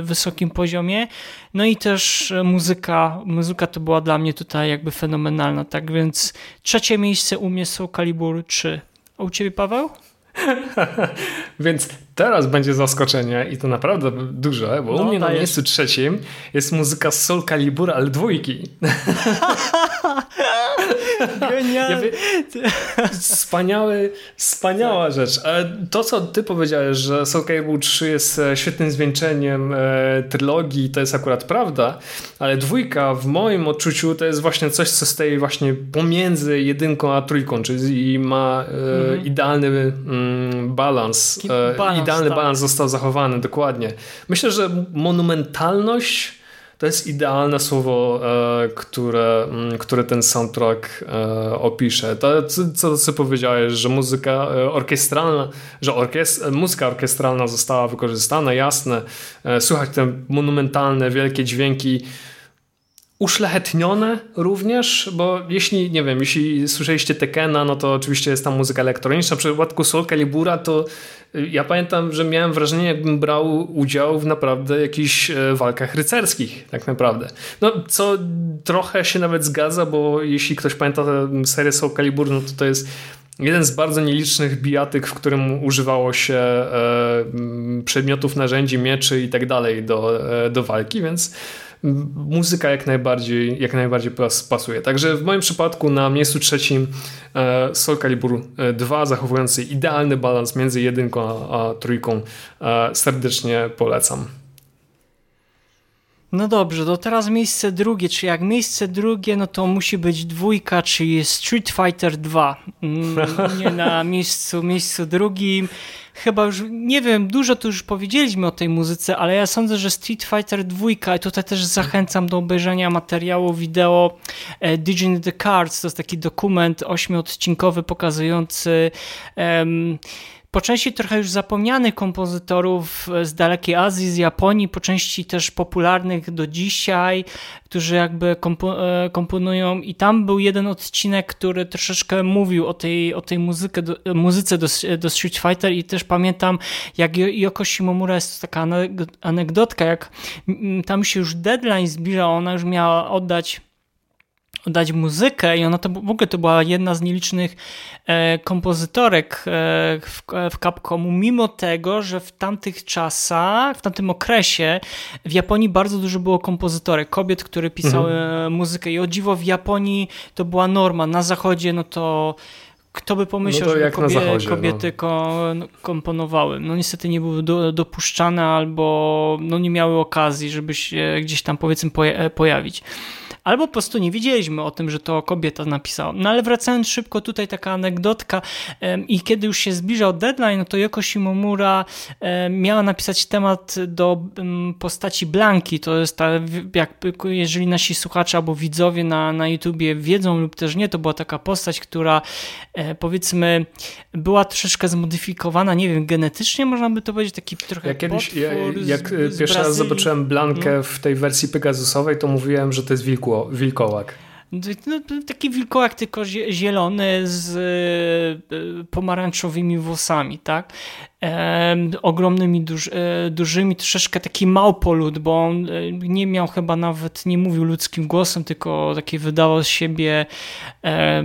Speaker 5: wysokim poziomie. No i też muzyka, muzyka to była dla mnie tutaj jakby fenomenalna, tak więc trzecie miejsce u mnie są Calibur 3. A u ciebie, Paweł? <laughs>
Speaker 4: Więc teraz będzie zaskoczenie i to naprawdę duże, bo no, u mnie na miejscu trzecim jest muzyka z Soul Calibur, ale dwójki. <laughs>
Speaker 5: Genialnie.
Speaker 4: Wspaniały, wspaniała tak. rzecz. E, to, co ty powiedziałeś, że Soul Calibur 3 jest e, świetnym zwieńczeniem e, trylogii, to jest akurat prawda, ale dwójka w moim odczuciu to jest właśnie coś, co stoi właśnie pomiędzy jedynką a trójką, czyli ma mhm. idealny mm, balans, balans idealny
Speaker 5: tak.
Speaker 4: balans został zachowany, dokładnie. Myślę, że monumentalność to jest idealne słowo, e, które, mm, które ten soundtrack e, opisze. To, co, co powiedziałeś, że muzyka e, orkiestralna, że orkiest, muzyka orkiestralna została wykorzystana, jasne, słuchać te monumentalne, wielkie dźwięki, uszlachetnione również, bo jeśli, nie wiem, jeśli słyszeliście Tekena, no to oczywiście jest tam muzyka elektroniczna. W przypadku Soul Calibura to y, ja pamiętam, że miałem wrażenie, jakbym brał udział w naprawdę jakichś e, walkach rycerskich, tak naprawdę. No, co trochę się nawet zgadza, bo jeśli ktoś pamięta serię Soul Calibur, no to to jest jeden z bardzo nielicznych bijatyk, w którym używało się e, przedmiotów, narzędzi, mieczy i tak dalej do, e, do walki, więc muzyka jak najbardziej, jak najbardziej pasuje. Także w moim przypadku na miejscu trzecim e, Soul Calibur 2, e, zachowujący idealny balans między jedynką a, a trójką, e, serdecznie polecam.
Speaker 5: No dobrze, to teraz miejsce drugie, czy jak miejsce drugie, no to musi być dwójka, czyli Street Fighter 2. Mm, nie na <laughs> miejscu, miejscu drugim chyba już, nie wiem, dużo tu już powiedzieliśmy o tej muzyce, ale ja sądzę, że Street Fighter 2, i tutaj też zachęcam do obejrzenia materiału wideo e, Digital the Cards, to jest taki dokument ośmiodcinkowy pokazujący um, po części trochę już zapomnianych kompozytorów z dalekiej Azji, z Japonii, po części też popularnych do dzisiaj, którzy jakby kompo e, komponują. I tam był jeden odcinek, który troszeczkę mówił o tej, o tej muzyce, do, muzyce do, do Street Fighter. I też pamiętam jak Yoko Shimomura jest taka anegdotka, jak tam się już deadline zbliżał, ona już miała oddać dać muzykę i ona to w ogóle to była jedna z nielicznych e, kompozytorek e, w, w Capcomu, mimo tego, że w tamtych czasach, w tamtym okresie w Japonii bardzo dużo było kompozytorek, kobiet, które pisały mhm. muzykę i o dziwo w Japonii to była norma, na zachodzie no to kto by pomyślał, no że kobie, zachodzie, kobiety no. no. komponowały. No niestety nie były do, dopuszczane albo no nie miały okazji, żeby się gdzieś tam powiedzmy pojawić albo po prostu nie wiedzieliśmy o tym, że to kobieta napisała. No ale wracając szybko, tutaj taka anegdotka i kiedy już się zbliżał deadline, no to Yoko Shimomura miała napisać temat do postaci Blanki, to jest ta, jak, jeżeli nasi słuchacze albo widzowie na, na YouTubie wiedzą lub też nie, to była taka postać, która e, powiedzmy była troszeczkę zmodyfikowana, nie wiem, genetycznie można by to powiedzieć, taki trochę
Speaker 4: ja kiedyś, ja, jak z, z pierwszy raz zobaczyłem Blankę hmm. w tej wersji Pegasusowej, to mówiłem, że to jest wilku wilkołak.
Speaker 5: No, taki wilkołak, tylko zielony z e, pomarańczowymi włosami, tak? E, ogromnymi, duż, e, dużymi, troszeczkę taki małpolud, bo on e, nie miał chyba nawet, nie mówił ludzkim głosem, tylko takie wydawał z siebie e,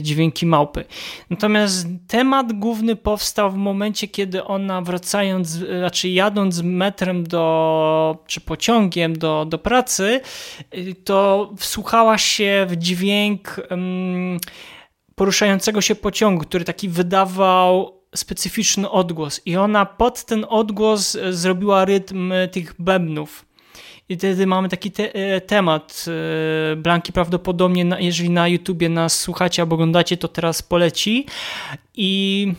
Speaker 5: dźwięki małpy. Natomiast temat główny powstał w momencie, kiedy ona wracając, raczej jadąc metrem do, czy pociągiem do, do pracy, to wsłuchała się w dźwięk poruszającego się pociągu, który taki wydawał specyficzny odgłos i ona pod ten odgłos e, zrobiła rytm e, tych bębnów. I wtedy mamy taki te, e, temat. Blanki prawdopodobnie, jeżeli na YouTubie nas słuchacie albo oglądacie, to teraz poleci. I,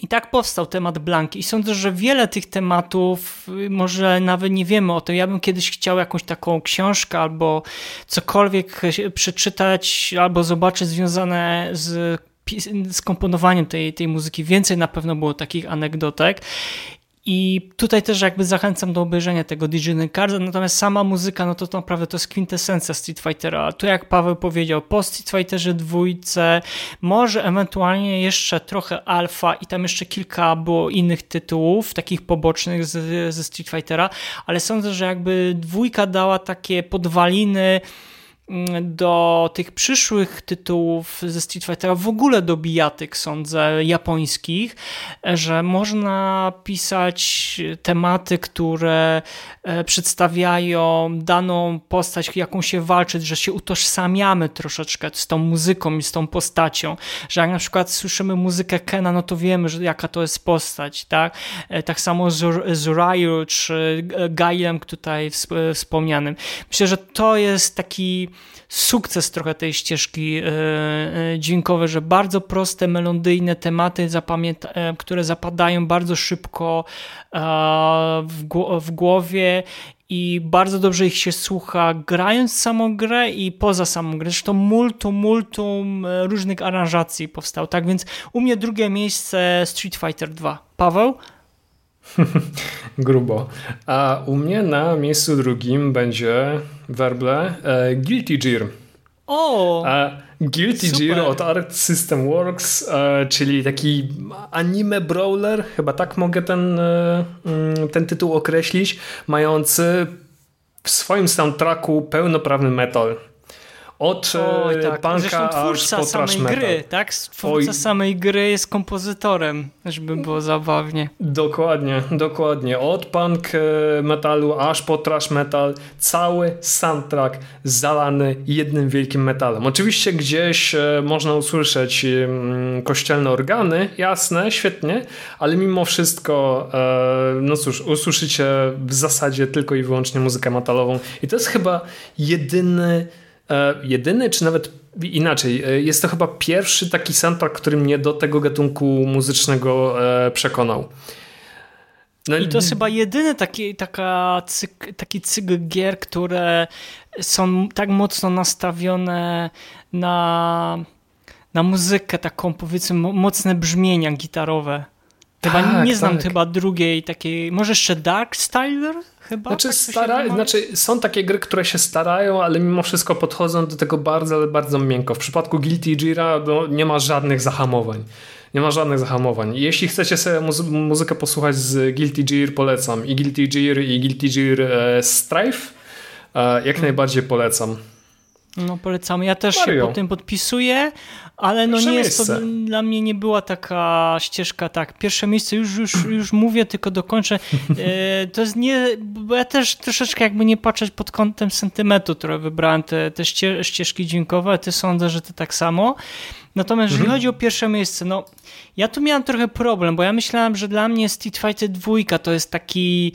Speaker 5: I tak powstał temat Blanki. I sądzę, że wiele tych tematów, może nawet nie wiemy o tym. Ja bym kiedyś chciał jakąś taką książkę albo cokolwiek przeczytać albo zobaczyć związane z skomponowaniem tej, tej muzyki. Więcej na pewno było takich anegdotek. I tutaj też jakby zachęcam do obejrzenia tego Digital Cards, natomiast sama muzyka, no to, to naprawdę to jest kwintesencja Street Fightera. Tu jak Paweł powiedział, po Street Fighterze dwójce, może ewentualnie jeszcze trochę alfa i tam jeszcze kilka było innych tytułów, takich pobocznych z, ze Street Fightera, ale sądzę, że jakby dwójka dała takie podwaliny do tych przyszłych tytułów ze Street Fightera, w ogóle do bijatyk, sądzę, japońskich, że można pisać tematy, które e, przedstawiają daną postać, jaką się walczyć, że się utożsamiamy troszeczkę z tą muzyką i z tą postacią, że jak na przykład słyszymy muzykę Kena, no to wiemy, że jaka to jest postać, tak? E, tak samo z Ryu czy Gailem tutaj wspomnianym. Myślę, że to jest taki sukces trochę tej ścieżki dźwiękowej, że bardzo proste, melodyjne tematy, które zapadają bardzo szybko w głowie i bardzo dobrze ich się słucha grając samą grę i poza samą grę. Zresztą multum, multum e, różnych aranżacji powstało. Tak więc u mnie drugie miejsce Street Fighter 2. Paweł? <laughs>
Speaker 4: Grubo. A u mnie na miejscu drugim będzie werble e, Guilty Gear.
Speaker 5: O!
Speaker 4: A Guilty super. Gear od Art System Works, e, czyli taki anime brawler, chyba tak mogę ten, e, mm, ten tytuł określić, mający w swoim soundtracku pełnoprawny metal. Od Oj, e, tak. punka aż po
Speaker 5: samej
Speaker 4: metal.
Speaker 5: gry, tak? Twórca Oj. samej gry jest kompozytorem, żeby było zabawnie.
Speaker 4: Dokładnie, dokładnie. Od punk e, metalu aż po trash metal. Cały soundtrack zalany jednym wielkim metalem. Oczywiście gdzieś e, można usłyszeć kościelne organy, jasne, świetnie, ale mimo wszystko no cóż, usłyszycie w zasadzie tylko i wyłącznie muzykę metalową. I to jest chyba jedyny jedyny, czy nawet inaczej, e, jest to chyba pierwszy taki soundtrack, który mnie do tego gatunku muzycznego e, przekonał.
Speaker 5: No, I to jest chyba jedyny taki, taka cyk, taki cykl gier, które są tak mocno nastawione na, na muzykę, taką powiedzmy mocne brzmienia gitarowe. Chyba tak, nie znam tak. chyba drugiej takiej, może jeszcze Dark Styler? Chyba
Speaker 4: znaczy, tak stara, znaczy, są takie gry, które się starają, ale mimo wszystko podchodzą do tego bardzo, ale bardzo miękko. W przypadku Guilty Gear no, nie ma żadnych zahamowań. Nie ma żadnych zahamowań. Jeśli chcecie sobie muzy muzykę posłuchać z Guilty Gear, polecam. I Guilty Gear, i Guilty Gear e, Strife. E, jak hmm. najbardziej polecam.
Speaker 5: No polecamy. Ja też Mario. się po tym podpisuję, ale no nie jest to dla mnie nie była taka ścieżka, tak, pierwsze miejsce już, już, już mówię, tylko dokończę. <laughs> E, to jest nie, bo ja też troszeczkę jakby nie patrzeć pod kątem sentymentu, które wybrałem te, te ścieżki dźwiękowe, ty sądzę, że to tak samo. Natomiast jeżeli mhm. chodzi o pierwsze miejsce, no ja tu miałem trochę problem, bo ja myślałem, że dla mnie Street Fighter 2 to jest taki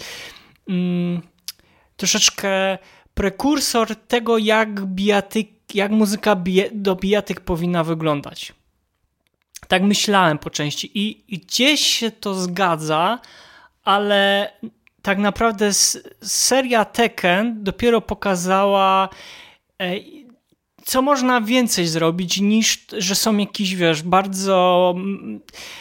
Speaker 5: mm, troszeczkę prekursor tego, jak bijatyk, jak muzyka do bijatyk powinna wyglądać. Tak myślałem po części i, i gdzieś się to zgadza, ale tak naprawdę seria Tekken dopiero pokazała e, co można więcej zrobić niż, że są jakiś, wiesz, bardzo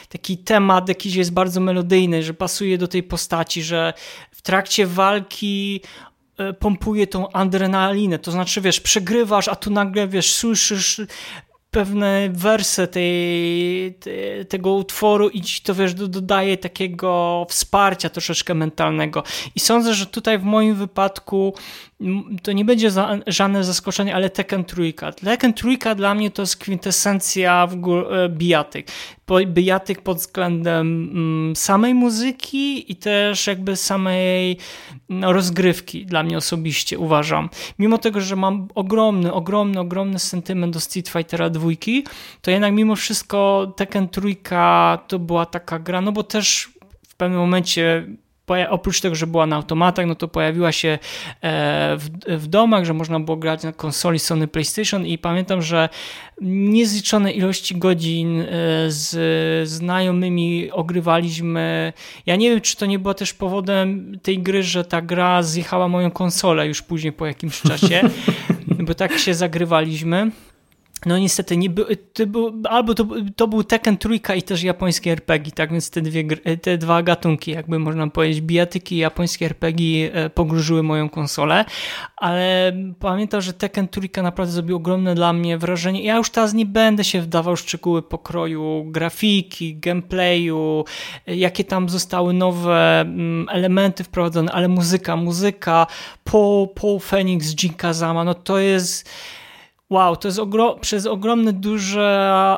Speaker 5: taki temat jakiś jest bardzo melodyjny, że pasuje do tej postaci, że w trakcie walki pompuje tą adrenalinę, to znaczy, wiesz, przegrywasz, a tu nagle, wiesz, słyszysz pewne wersy tej, te, tego utworu i ci to, wiesz, dodaje takiego wsparcia troszeczkę mentalnego. I sądzę, że tutaj w moim wypadku to nie będzie za, żadne zaskoczenie, ale Tekken Trójka. Tekken Trójka dla mnie to jest kwintesencja w ogóle bijatyk. Bijatyk pod względem mm, samej muzyki i też jakby samej no, rozgrywki dla mnie osobiście uważam. Mimo tego, że mam ogromny, ogromny, ogromny sentyment do Street Fightera dwójki, to jednak mimo wszystko Tekken Trójka to była taka gra, no bo też w pewnym momencie oprócz tego, że była na automatach, no to pojawiła się e, w, w domach, że można było grać na konsoli Sony PlayStation i pamiętam, że niezliczone ilości godzin e, z znajomymi ogrywaliśmy. Ja nie wiem, czy to nie było też powodem tej gry, że ta gra zjechała moją konsolę już później po jakimś czasie, <laughs> bo tak się zagrywaliśmy. No niestety, nie był, to był, albo to, to był Tekken trójka i też japońskie RPG, tak więc te, dwie, te dwa gatunki, jakby można powiedzieć, bijatyki i japońskie RPG e, pogróżyły moją konsolę, ale pamiętam, że Tekken trójka naprawdę zrobił ogromne dla mnie wrażenie. Ja już teraz nie będę się wdawał w szczegóły pokroju grafiki, gameplayu, jakie tam zostały nowe mm, elementy wprowadzone, ale muzyka, muzyka, Paul, Paul Phoenix, Jin Kazama, no to jest Wow, to jest ogro przez ogromny duży,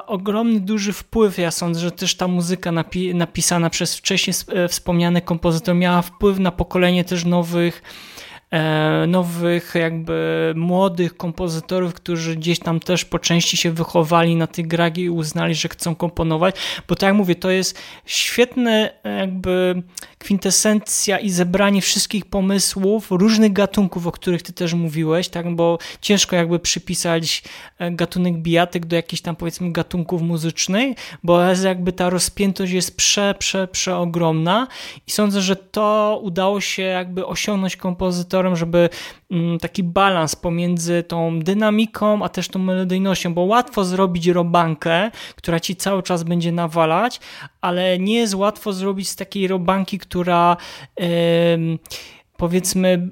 Speaker 5: ogromny duży wpływ. Ja sądzę, że też ta muzyka napi napisana przez wcześniej e, wspomniany kompozytor miała wpływ na pokolenie też nowych e, nowych, jakby młodych kompozytorów, którzy gdzieś tam też po części się wychowali na tych grach i uznali, że chcą komponować, bo tak jak mówię, to jest świetne jakby kwintesencja i zebranie wszystkich pomysłów, różnych gatunków, o których ty też mówiłeś, tak, bo ciężko jakby przypisać e, gatunek bijatyk do jakichś tam powiedzmy gatunków muzycznych, bo jakby ta rozpiętość jest prze, prze, przeogromna i sądzę, że to udało się jakby osiągnąć kompozytorem, żeby taki balans pomiędzy tą dynamiką, a też tą melodyjnością, bo łatwo zrobić robankę, która ci cały czas będzie nawalać, ale nie jest łatwo zrobić z takiej robanki, która yy, powiedzmy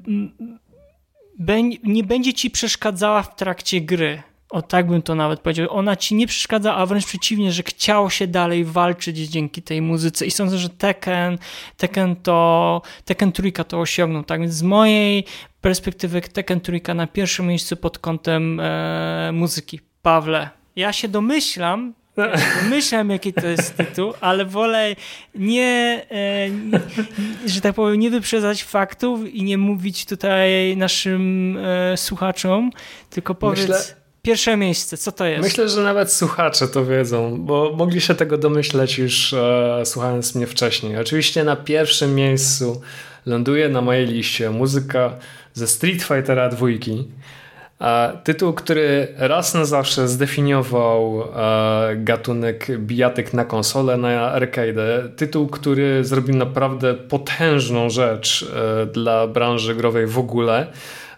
Speaker 5: nie będzie ci przeszkadzała w trakcie gry. O tak bym to nawet powiedział. Ona ci nie przeszkadza, a wręcz przeciwnie, że chciało się dalej walczyć dzięki tej muzyce. I sądzę, że Tekken, Tekken to, Tekken Trójka to osiągnął. Tak więc z mojej perspektywy Tekken Trójka na pierwszym miejscu pod kątem e, muzyki. Pawle, ja się domyślam, <laughs> Myślałem, jaki to jest tytuł, ale wolę nie, e, nie, że tak powiem, nie wyprzedzać faktów i nie mówić tutaj naszym e, słuchaczom, tylko powiedz Myślę... pierwsze miejsce, co to jest?
Speaker 4: Myślę, że nawet słuchacze to wiedzą, bo mogli się tego domyśleć już e, słuchając mnie wcześniej. Oczywiście na pierwszym miejscu ląduje na mojej liście muzyka ze Street Fightera dwójki. Tytuł, który raz na zawsze zdefiniował e, gatunek bijatyk na konsolę, na arcade. Tytuł, który zrobił naprawdę potężną rzecz e, dla branży growej w ogóle.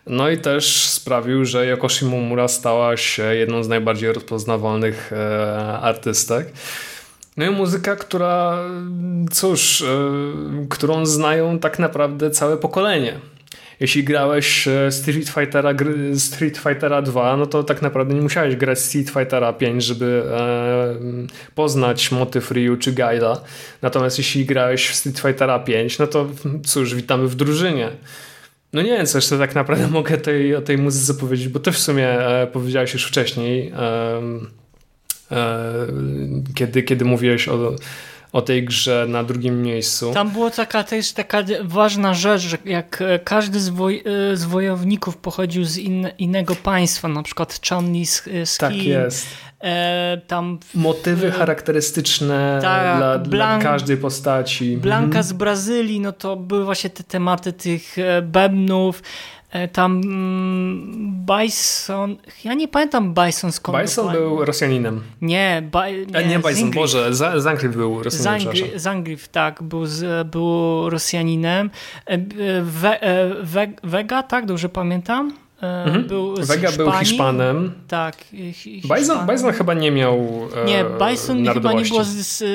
Speaker 4: No i też sprawił, że Yoko Shimomura stała się jedną z najbardziej rozpoznawalnych e, artystek. No i muzyka, która, cóż, którą znają tak naprawdę całe pokolenie jeśli grałeś e, Street Fightera, Street Fightera 2, no to tak naprawdę nie musiałeś grać Street Fightera 5, żeby e, poznać motyw Ryu czy Gaila. Natomiast jeśli grałeś w Street Fightera 5, no to cóż, witamy w drużynie. No nie wiem, co jeszcze tak naprawdę <laughs> mogę tej, o tej muzyce powiedzieć, bo ty w sumie e, powiedziałeś już wcześniej, e, e, kiedy, kiedy mówiłeś o o tej grze na drugim miejscu.
Speaker 5: Tam była taka też taka ważna rzecz, że jak e, każdy z, woj e, z wojowników pochodził z in innego państwa, na przykład Chanli z, e, z
Speaker 4: Tak
Speaker 5: Chin,
Speaker 4: jest.
Speaker 5: E, tam
Speaker 4: Motywy charakterystyczne tak, dla, dla, każdej postaci.
Speaker 5: Blanka mhm. z Brazylii, no to były właśnie te tematy tych bębnów. E, tam mm, Bison, ja nie pamiętam Bison skąd.
Speaker 4: Bison był Rosjaninem.
Speaker 5: Nie, ba,
Speaker 4: nie, nie Bison. Boże, Zangrif był Rosjaninem.
Speaker 5: Zangrif, tak, był, z, był Rosjaninem. E, We, We, Vega, tak, dobrze pamiętam?
Speaker 4: E, mhm. Był Vega Hiszpanii. był Hiszpanem.
Speaker 5: Tak.
Speaker 4: Bison, Bison chyba nie miał
Speaker 5: Nie, Bison chyba nie było,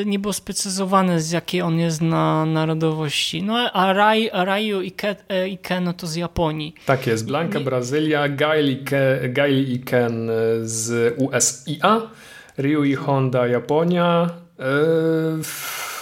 Speaker 5: nie było sprecyzowane z jakiej on jest na narodowości. No a Rai, Raju i, Ke, e, i Ken no to z Japonii.
Speaker 4: Tak jest. Blanka, Brazylia, Gail i, Ke, Gail i Ken z USIA, Ryu i Honda, Japonia. Yy,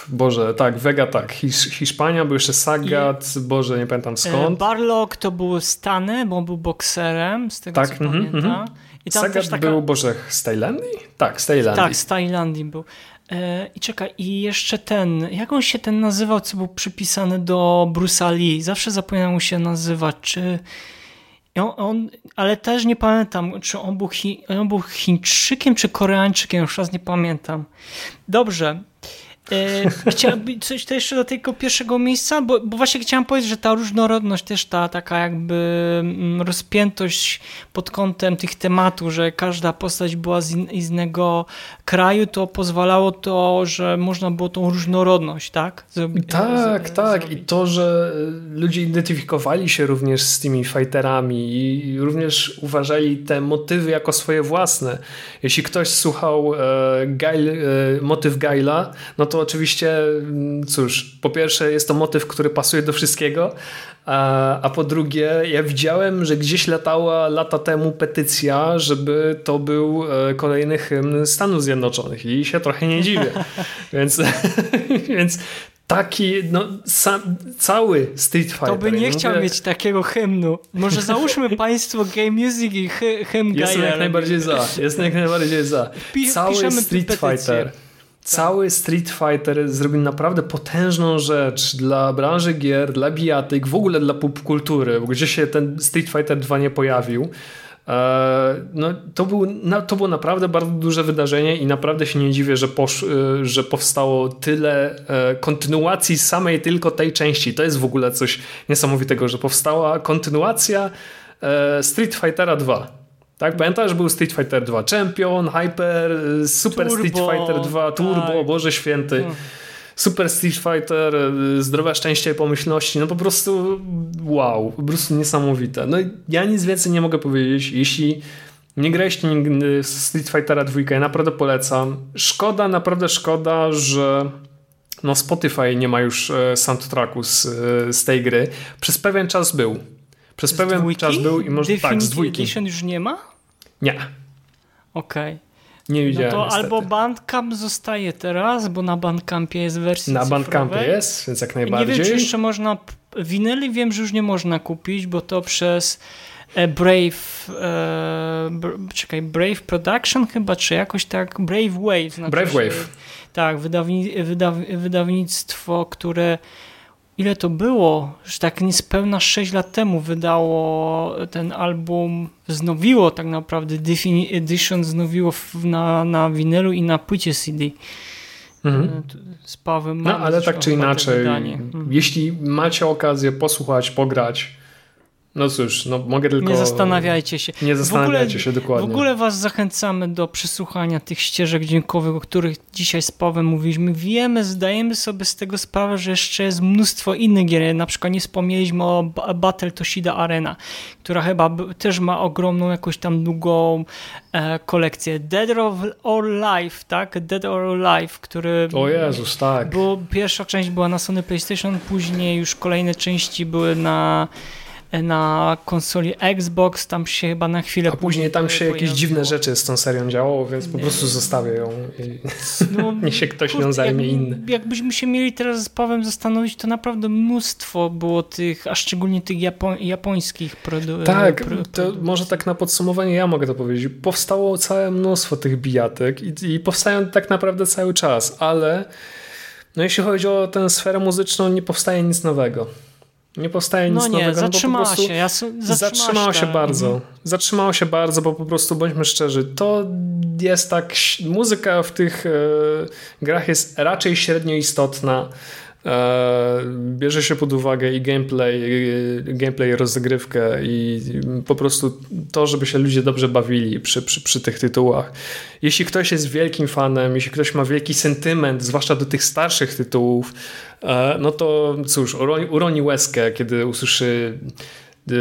Speaker 4: Boże, tak, Vega tak, Hisz, Hiszpania, był jeszcze Sagat, I, Boże, nie pamiętam skąd.
Speaker 5: E, Barlock to był Stany, bo on był bokserem, z tego tak, co mm, pamiętam. Mm,
Speaker 4: I tam Sagat taka... był, Boże, z Tajlandii? Tak, z Tajlandii.
Speaker 5: Tak, z Tajlandii był. E, I czekaj, i jeszcze ten, jak on się ten nazywał, co był przypisany do Bruce'a Lee? Zawsze zapominam mu się nazywać, czy... On, on, ale też nie pamiętam, czy on był, Chi, on był Chińczykiem, czy Koreańczykiem, już raz nie pamiętam. Dobrze, E, <laughs> chciałbym coś to jeszcze do tego pierwszego miejsca, bo, bo, właśnie chciałem powiedzieć, że ta różnorodność też ta taka jakby mm, rozpiętość pod kątem tych tematów, że każda postać była z, in, z innego kraju, to pozwalało to, że można było tą różnorodność, tak?
Speaker 4: Zrobi tak, tak. Zrobić. I to, że ludzie identyfikowali się również z tymi fighterami i również uważali te motywy jako swoje własne. Jeśli ktoś słuchał e, Gail, e, motyw Gaila, no to oczywiście, mm, cóż, po pierwsze jest to motyw, który pasuje do wszystkiego, a, a po drugie ja widziałem, że gdzieś latała lata temu petycja, żeby to był e, kolejny hymn Stanów Zjednoczonych i się trochę nie dziwię. <laughs> więc, <laughs> więc taki, no, sam, cały Street Fighter.
Speaker 5: To by nie chciał mieć takiego hymnu. Może załóżmy <laughs> państwo Game Music i hymn
Speaker 4: Jestem jak najbardziej za. Jestem jak najbardziej za. Cały Street Fighter Cały Street Fighter zrobił naprawdę potężną rzecz dla branży gier, dla bijatyk, w ogóle dla popkultury, gdzie się ten Street Fighter 2 nie pojawił. E, no, to, był, to było naprawdę bardzo duże wydarzenie i naprawdę się nie dziwię, że, posz, e, że powstało tyle e, kontynuacji samej tylko tej części. To jest w ogóle coś niesamowitego, że powstała kontynuacja Street Fightera 2. Tak, pamiętasz, był Street Fighter 2 Champion, Hyper, Super Turbo, Street Fighter 2 Turbo, tak. Boże Święty. Hmm. Super Street Fighter, y, zdrowia, szczęścia i pomyślności, no po prostu wow, po prostu niesamowite. No ja nic więcej nie mogę powiedzieć, jeśli nie graliście nigdy w Street Fightera 2, ja naprawdę polecam. Szkoda, naprawdę szkoda, że no Spotify nie ma już e, soundtracku z, e, z tej gry. Przez pewien czas był. Przez
Speaker 5: z
Speaker 4: pewien
Speaker 5: dwójki?
Speaker 4: czas był i może tak, z dwójki.
Speaker 5: Edition już nie ma?
Speaker 4: Nie.
Speaker 5: Okej. Okay.
Speaker 4: Nie widziałem.
Speaker 5: No to
Speaker 4: niestety.
Speaker 5: albo Bandcamp zostaje teraz, bo na Bandcampie jest wersja
Speaker 4: Na
Speaker 5: cyfrowej.
Speaker 4: Bandcampie jest, więc jak najbardziej.
Speaker 5: Nie wiem, czy jeszcze można. Winyli wiem, że już nie można kupić, bo to przez e, Brave. E, czekaj, Brave Production chyba, czy jakoś tak. Brave Wave. Znaczy
Speaker 4: Brave Wave.
Speaker 5: Tak, wydaw, wydawnictwo, które ile to było, że tak niespełna 6 lat temu wydało ten album, wznowiło tak naprawdę Defini Edition, wznowiło na, na winylu i na płycie CD. Mhm. E, z Pawem
Speaker 4: No ale tak czy inaczej, mhm. jeśli macie okazję posłuchać, pograć, no cóż, no mogę tylko...
Speaker 5: Nie zastanawiajcie się.
Speaker 4: Nie zastanawiajcie ogóle, się dokładnie.
Speaker 5: W ogóle was zachęcamy do przesłuchania tych ścieżek dźwiękowych, o których dzisiaj z Pawem mówiliśmy. Wiemy, zdajemy sobie z tego sprawę, że jeszcze jest mnóstwo innych gier. Na przykład nie wspomnieliśmy o Battle Toshida Arena, która chyba też ma ogromną jakąś tam długą e, kolekcję. Dead or Alive, tak? Dead or Alive, który...
Speaker 4: O Jezus, tak.
Speaker 5: Było, pierwsza część była na Sony PlayStation, później już kolejne części były na na konsoli Xbox, tam się chyba na chwilę...
Speaker 4: A później tam się jakieś dziwne rzeczy z tą serią działo, więc po prostu zostawię ją i <laughs> no, <laughs> niech się ktoś nią zajmie
Speaker 5: jak,
Speaker 4: inny.
Speaker 5: Jakbyśmy się mieli teraz z Pawem zastanowić, to naprawdę mnóstwo było tych, a szczególnie tych japo japońskich produktów.
Speaker 4: Tak, pro, to może tak na podsumowanie ja mogę to powiedzieć. Powstało całe mnóstwo tych bijatek i, i powstają tak naprawdę cały czas, ale no jeśli chodzi o tę sferę muzyczną, nie powstaje nic nowego. Nie powstaje nic
Speaker 5: no nie,
Speaker 4: nowego.
Speaker 5: Zatrzymała
Speaker 4: no
Speaker 5: się. Ja
Speaker 4: zatrzymało się bardzo. Mhm. Zatrzymało się bardzo, bo po prostu bądźmy szczerzy, to jest tak, muzyka w tych e, grach jest raczej średnio istotna. E, bierze się pod uwagę i gameplay, gameplay, rozgrywkę i po prostu to, żeby się ludzie dobrze bawili przy, przy, przy tych tytułach. Jeśli ktoś jest wielkim fanem, jeśli ktoś ma wielki sentyment, zwłaszcza do tych starszych tytułów, e, no to cóż, uroni, uroni łezkę, kiedy usłyszy e,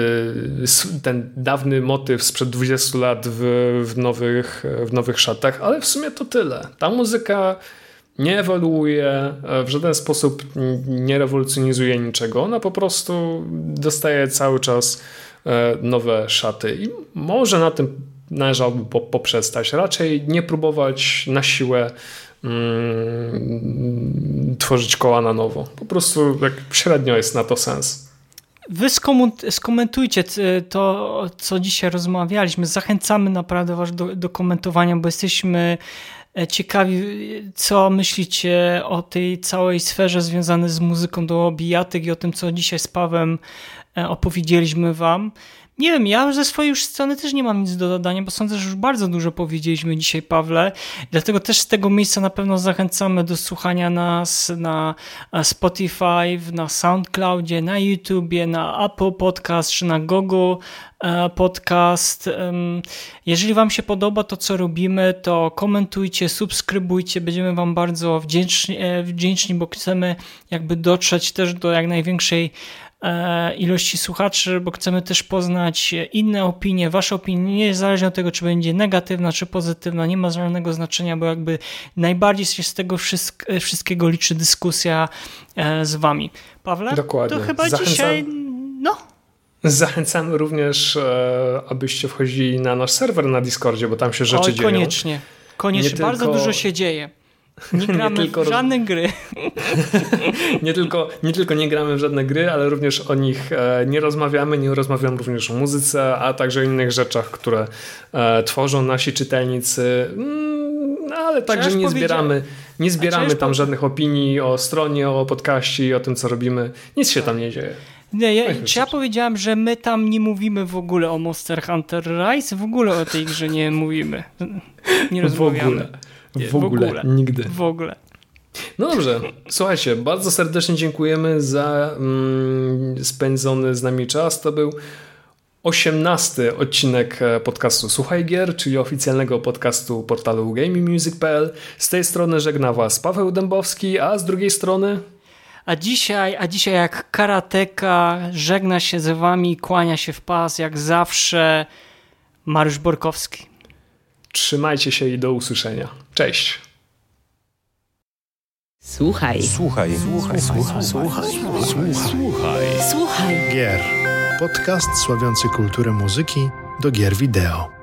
Speaker 4: ten dawny motyw sprzed 20 lat w, w, nowych, w nowych szatach, ale w sumie to tyle. Ta muzyka nie ewoluuje, e, w żaden sposób nie rewolucjonizuje niczego. Ona po prostu dostaje cały czas e, nowe szaty i może na tym należałoby poprzestać. Raczej nie próbować na siłę mm, tworzyć koła na nowo. Po prostu jak średnio jest na to sens.
Speaker 5: Wy skomentujcie to, co dzisiaj rozmawialiśmy. Zachęcamy naprawdę Was do, do komentowania, bo jesteśmy ciekawi, co myślicie o tej całej sferze związanej z muzyką do bijatyk i o tym, co dzisiaj z Pawem e, opowiedzieliśmy wam. Nie wiem, ja ze swojej już strony też nie mam nic do dodania, bo sądzę, że już bardzo dużo powiedzieliśmy dzisiaj, Pawle. Dlatego też z tego miejsca na pewno zachęcamy do słuchania nas na Spotify, na SoundCloudzie, na YouTubie, na Apple Podcast czy na Google e, Podcast. Jeżeli Wam się podoba to, co robimy, to komentujcie, subskrybujcie. Będziemy Wam bardzo wdzięczni, e, wdzięczni bo chcemy jakby dotrzeć też do jak największej E, ilości słuchaczy, bo chcemy też poznać inne opinie, wasze opinie, niezależnie od tego, czy będzie negatywna, czy pozytywna, nie ma żadnego znaczenia, bo jakby najbardziej się z tego wszystkiego liczy dyskusja e, z wami. Pawle?
Speaker 4: Dokładnie.
Speaker 5: To chyba Zachęcam... dzisiaj, no...
Speaker 4: Zachęcamy również, e, abyście wchodzili na nasz serwer na Discordzie, bo tam się rzeczy Oj, dzieją.
Speaker 5: Koniecznie, koniecznie. Bardzo tylko... dużo się dzieje. <laughs> Nie gramy nie tylko w żadne gry. <laughs>
Speaker 4: nie, tylko, nie tylko nie gramy w żadne gry, ale również o nich e, nie rozmawiamy. Nie rozmawiamy również o muzyce, a także o innych rzeczach, które e, tworzą nasi czytelnicy. Mm, ale także nie zbieramy, Nie zbieramy tam żadnych opinii o stronie, o podcaście i o tym, co robimy. Nic się tam nie dzieje.
Speaker 5: Nie, ja, czy ja powiedziałem, że my tam nie mówimy w ogóle o Monster Hunter Rise? W ogóle o tej grze nie mówimy. Nie rozmawiamy.
Speaker 4: W ogóle. W ogóle. W ogóle. Nigdy.
Speaker 5: W ogóle.
Speaker 4: No dobrze, słuchajcie, bardzo serdecznie dziękujemy za mm, spędzony z nami czas. To był osiemnasty odcinek e, podcastu Słuchaj Gier, czyli oficjalnego podcastu portalu gamingmusic.pl. Z tej strony żegna Was Paweł Dębowski, a z drugiej strony...
Speaker 5: A dzisiaj, a dzisiaj jak karateka żegna się z Wami, kłania się w pas, jak zawsze Mariusz Borkowski.
Speaker 4: Trzymajcie się i do usłyszenia. Cześć.
Speaker 1: Słuchaj.
Speaker 3: Słuchaj. Słuchaj. Słuchaj. Słuchaj. Słuchaj.
Speaker 1: Słuchaj.
Speaker 3: Gier. Podcast sławiący kulturę muzyki do gier wideo.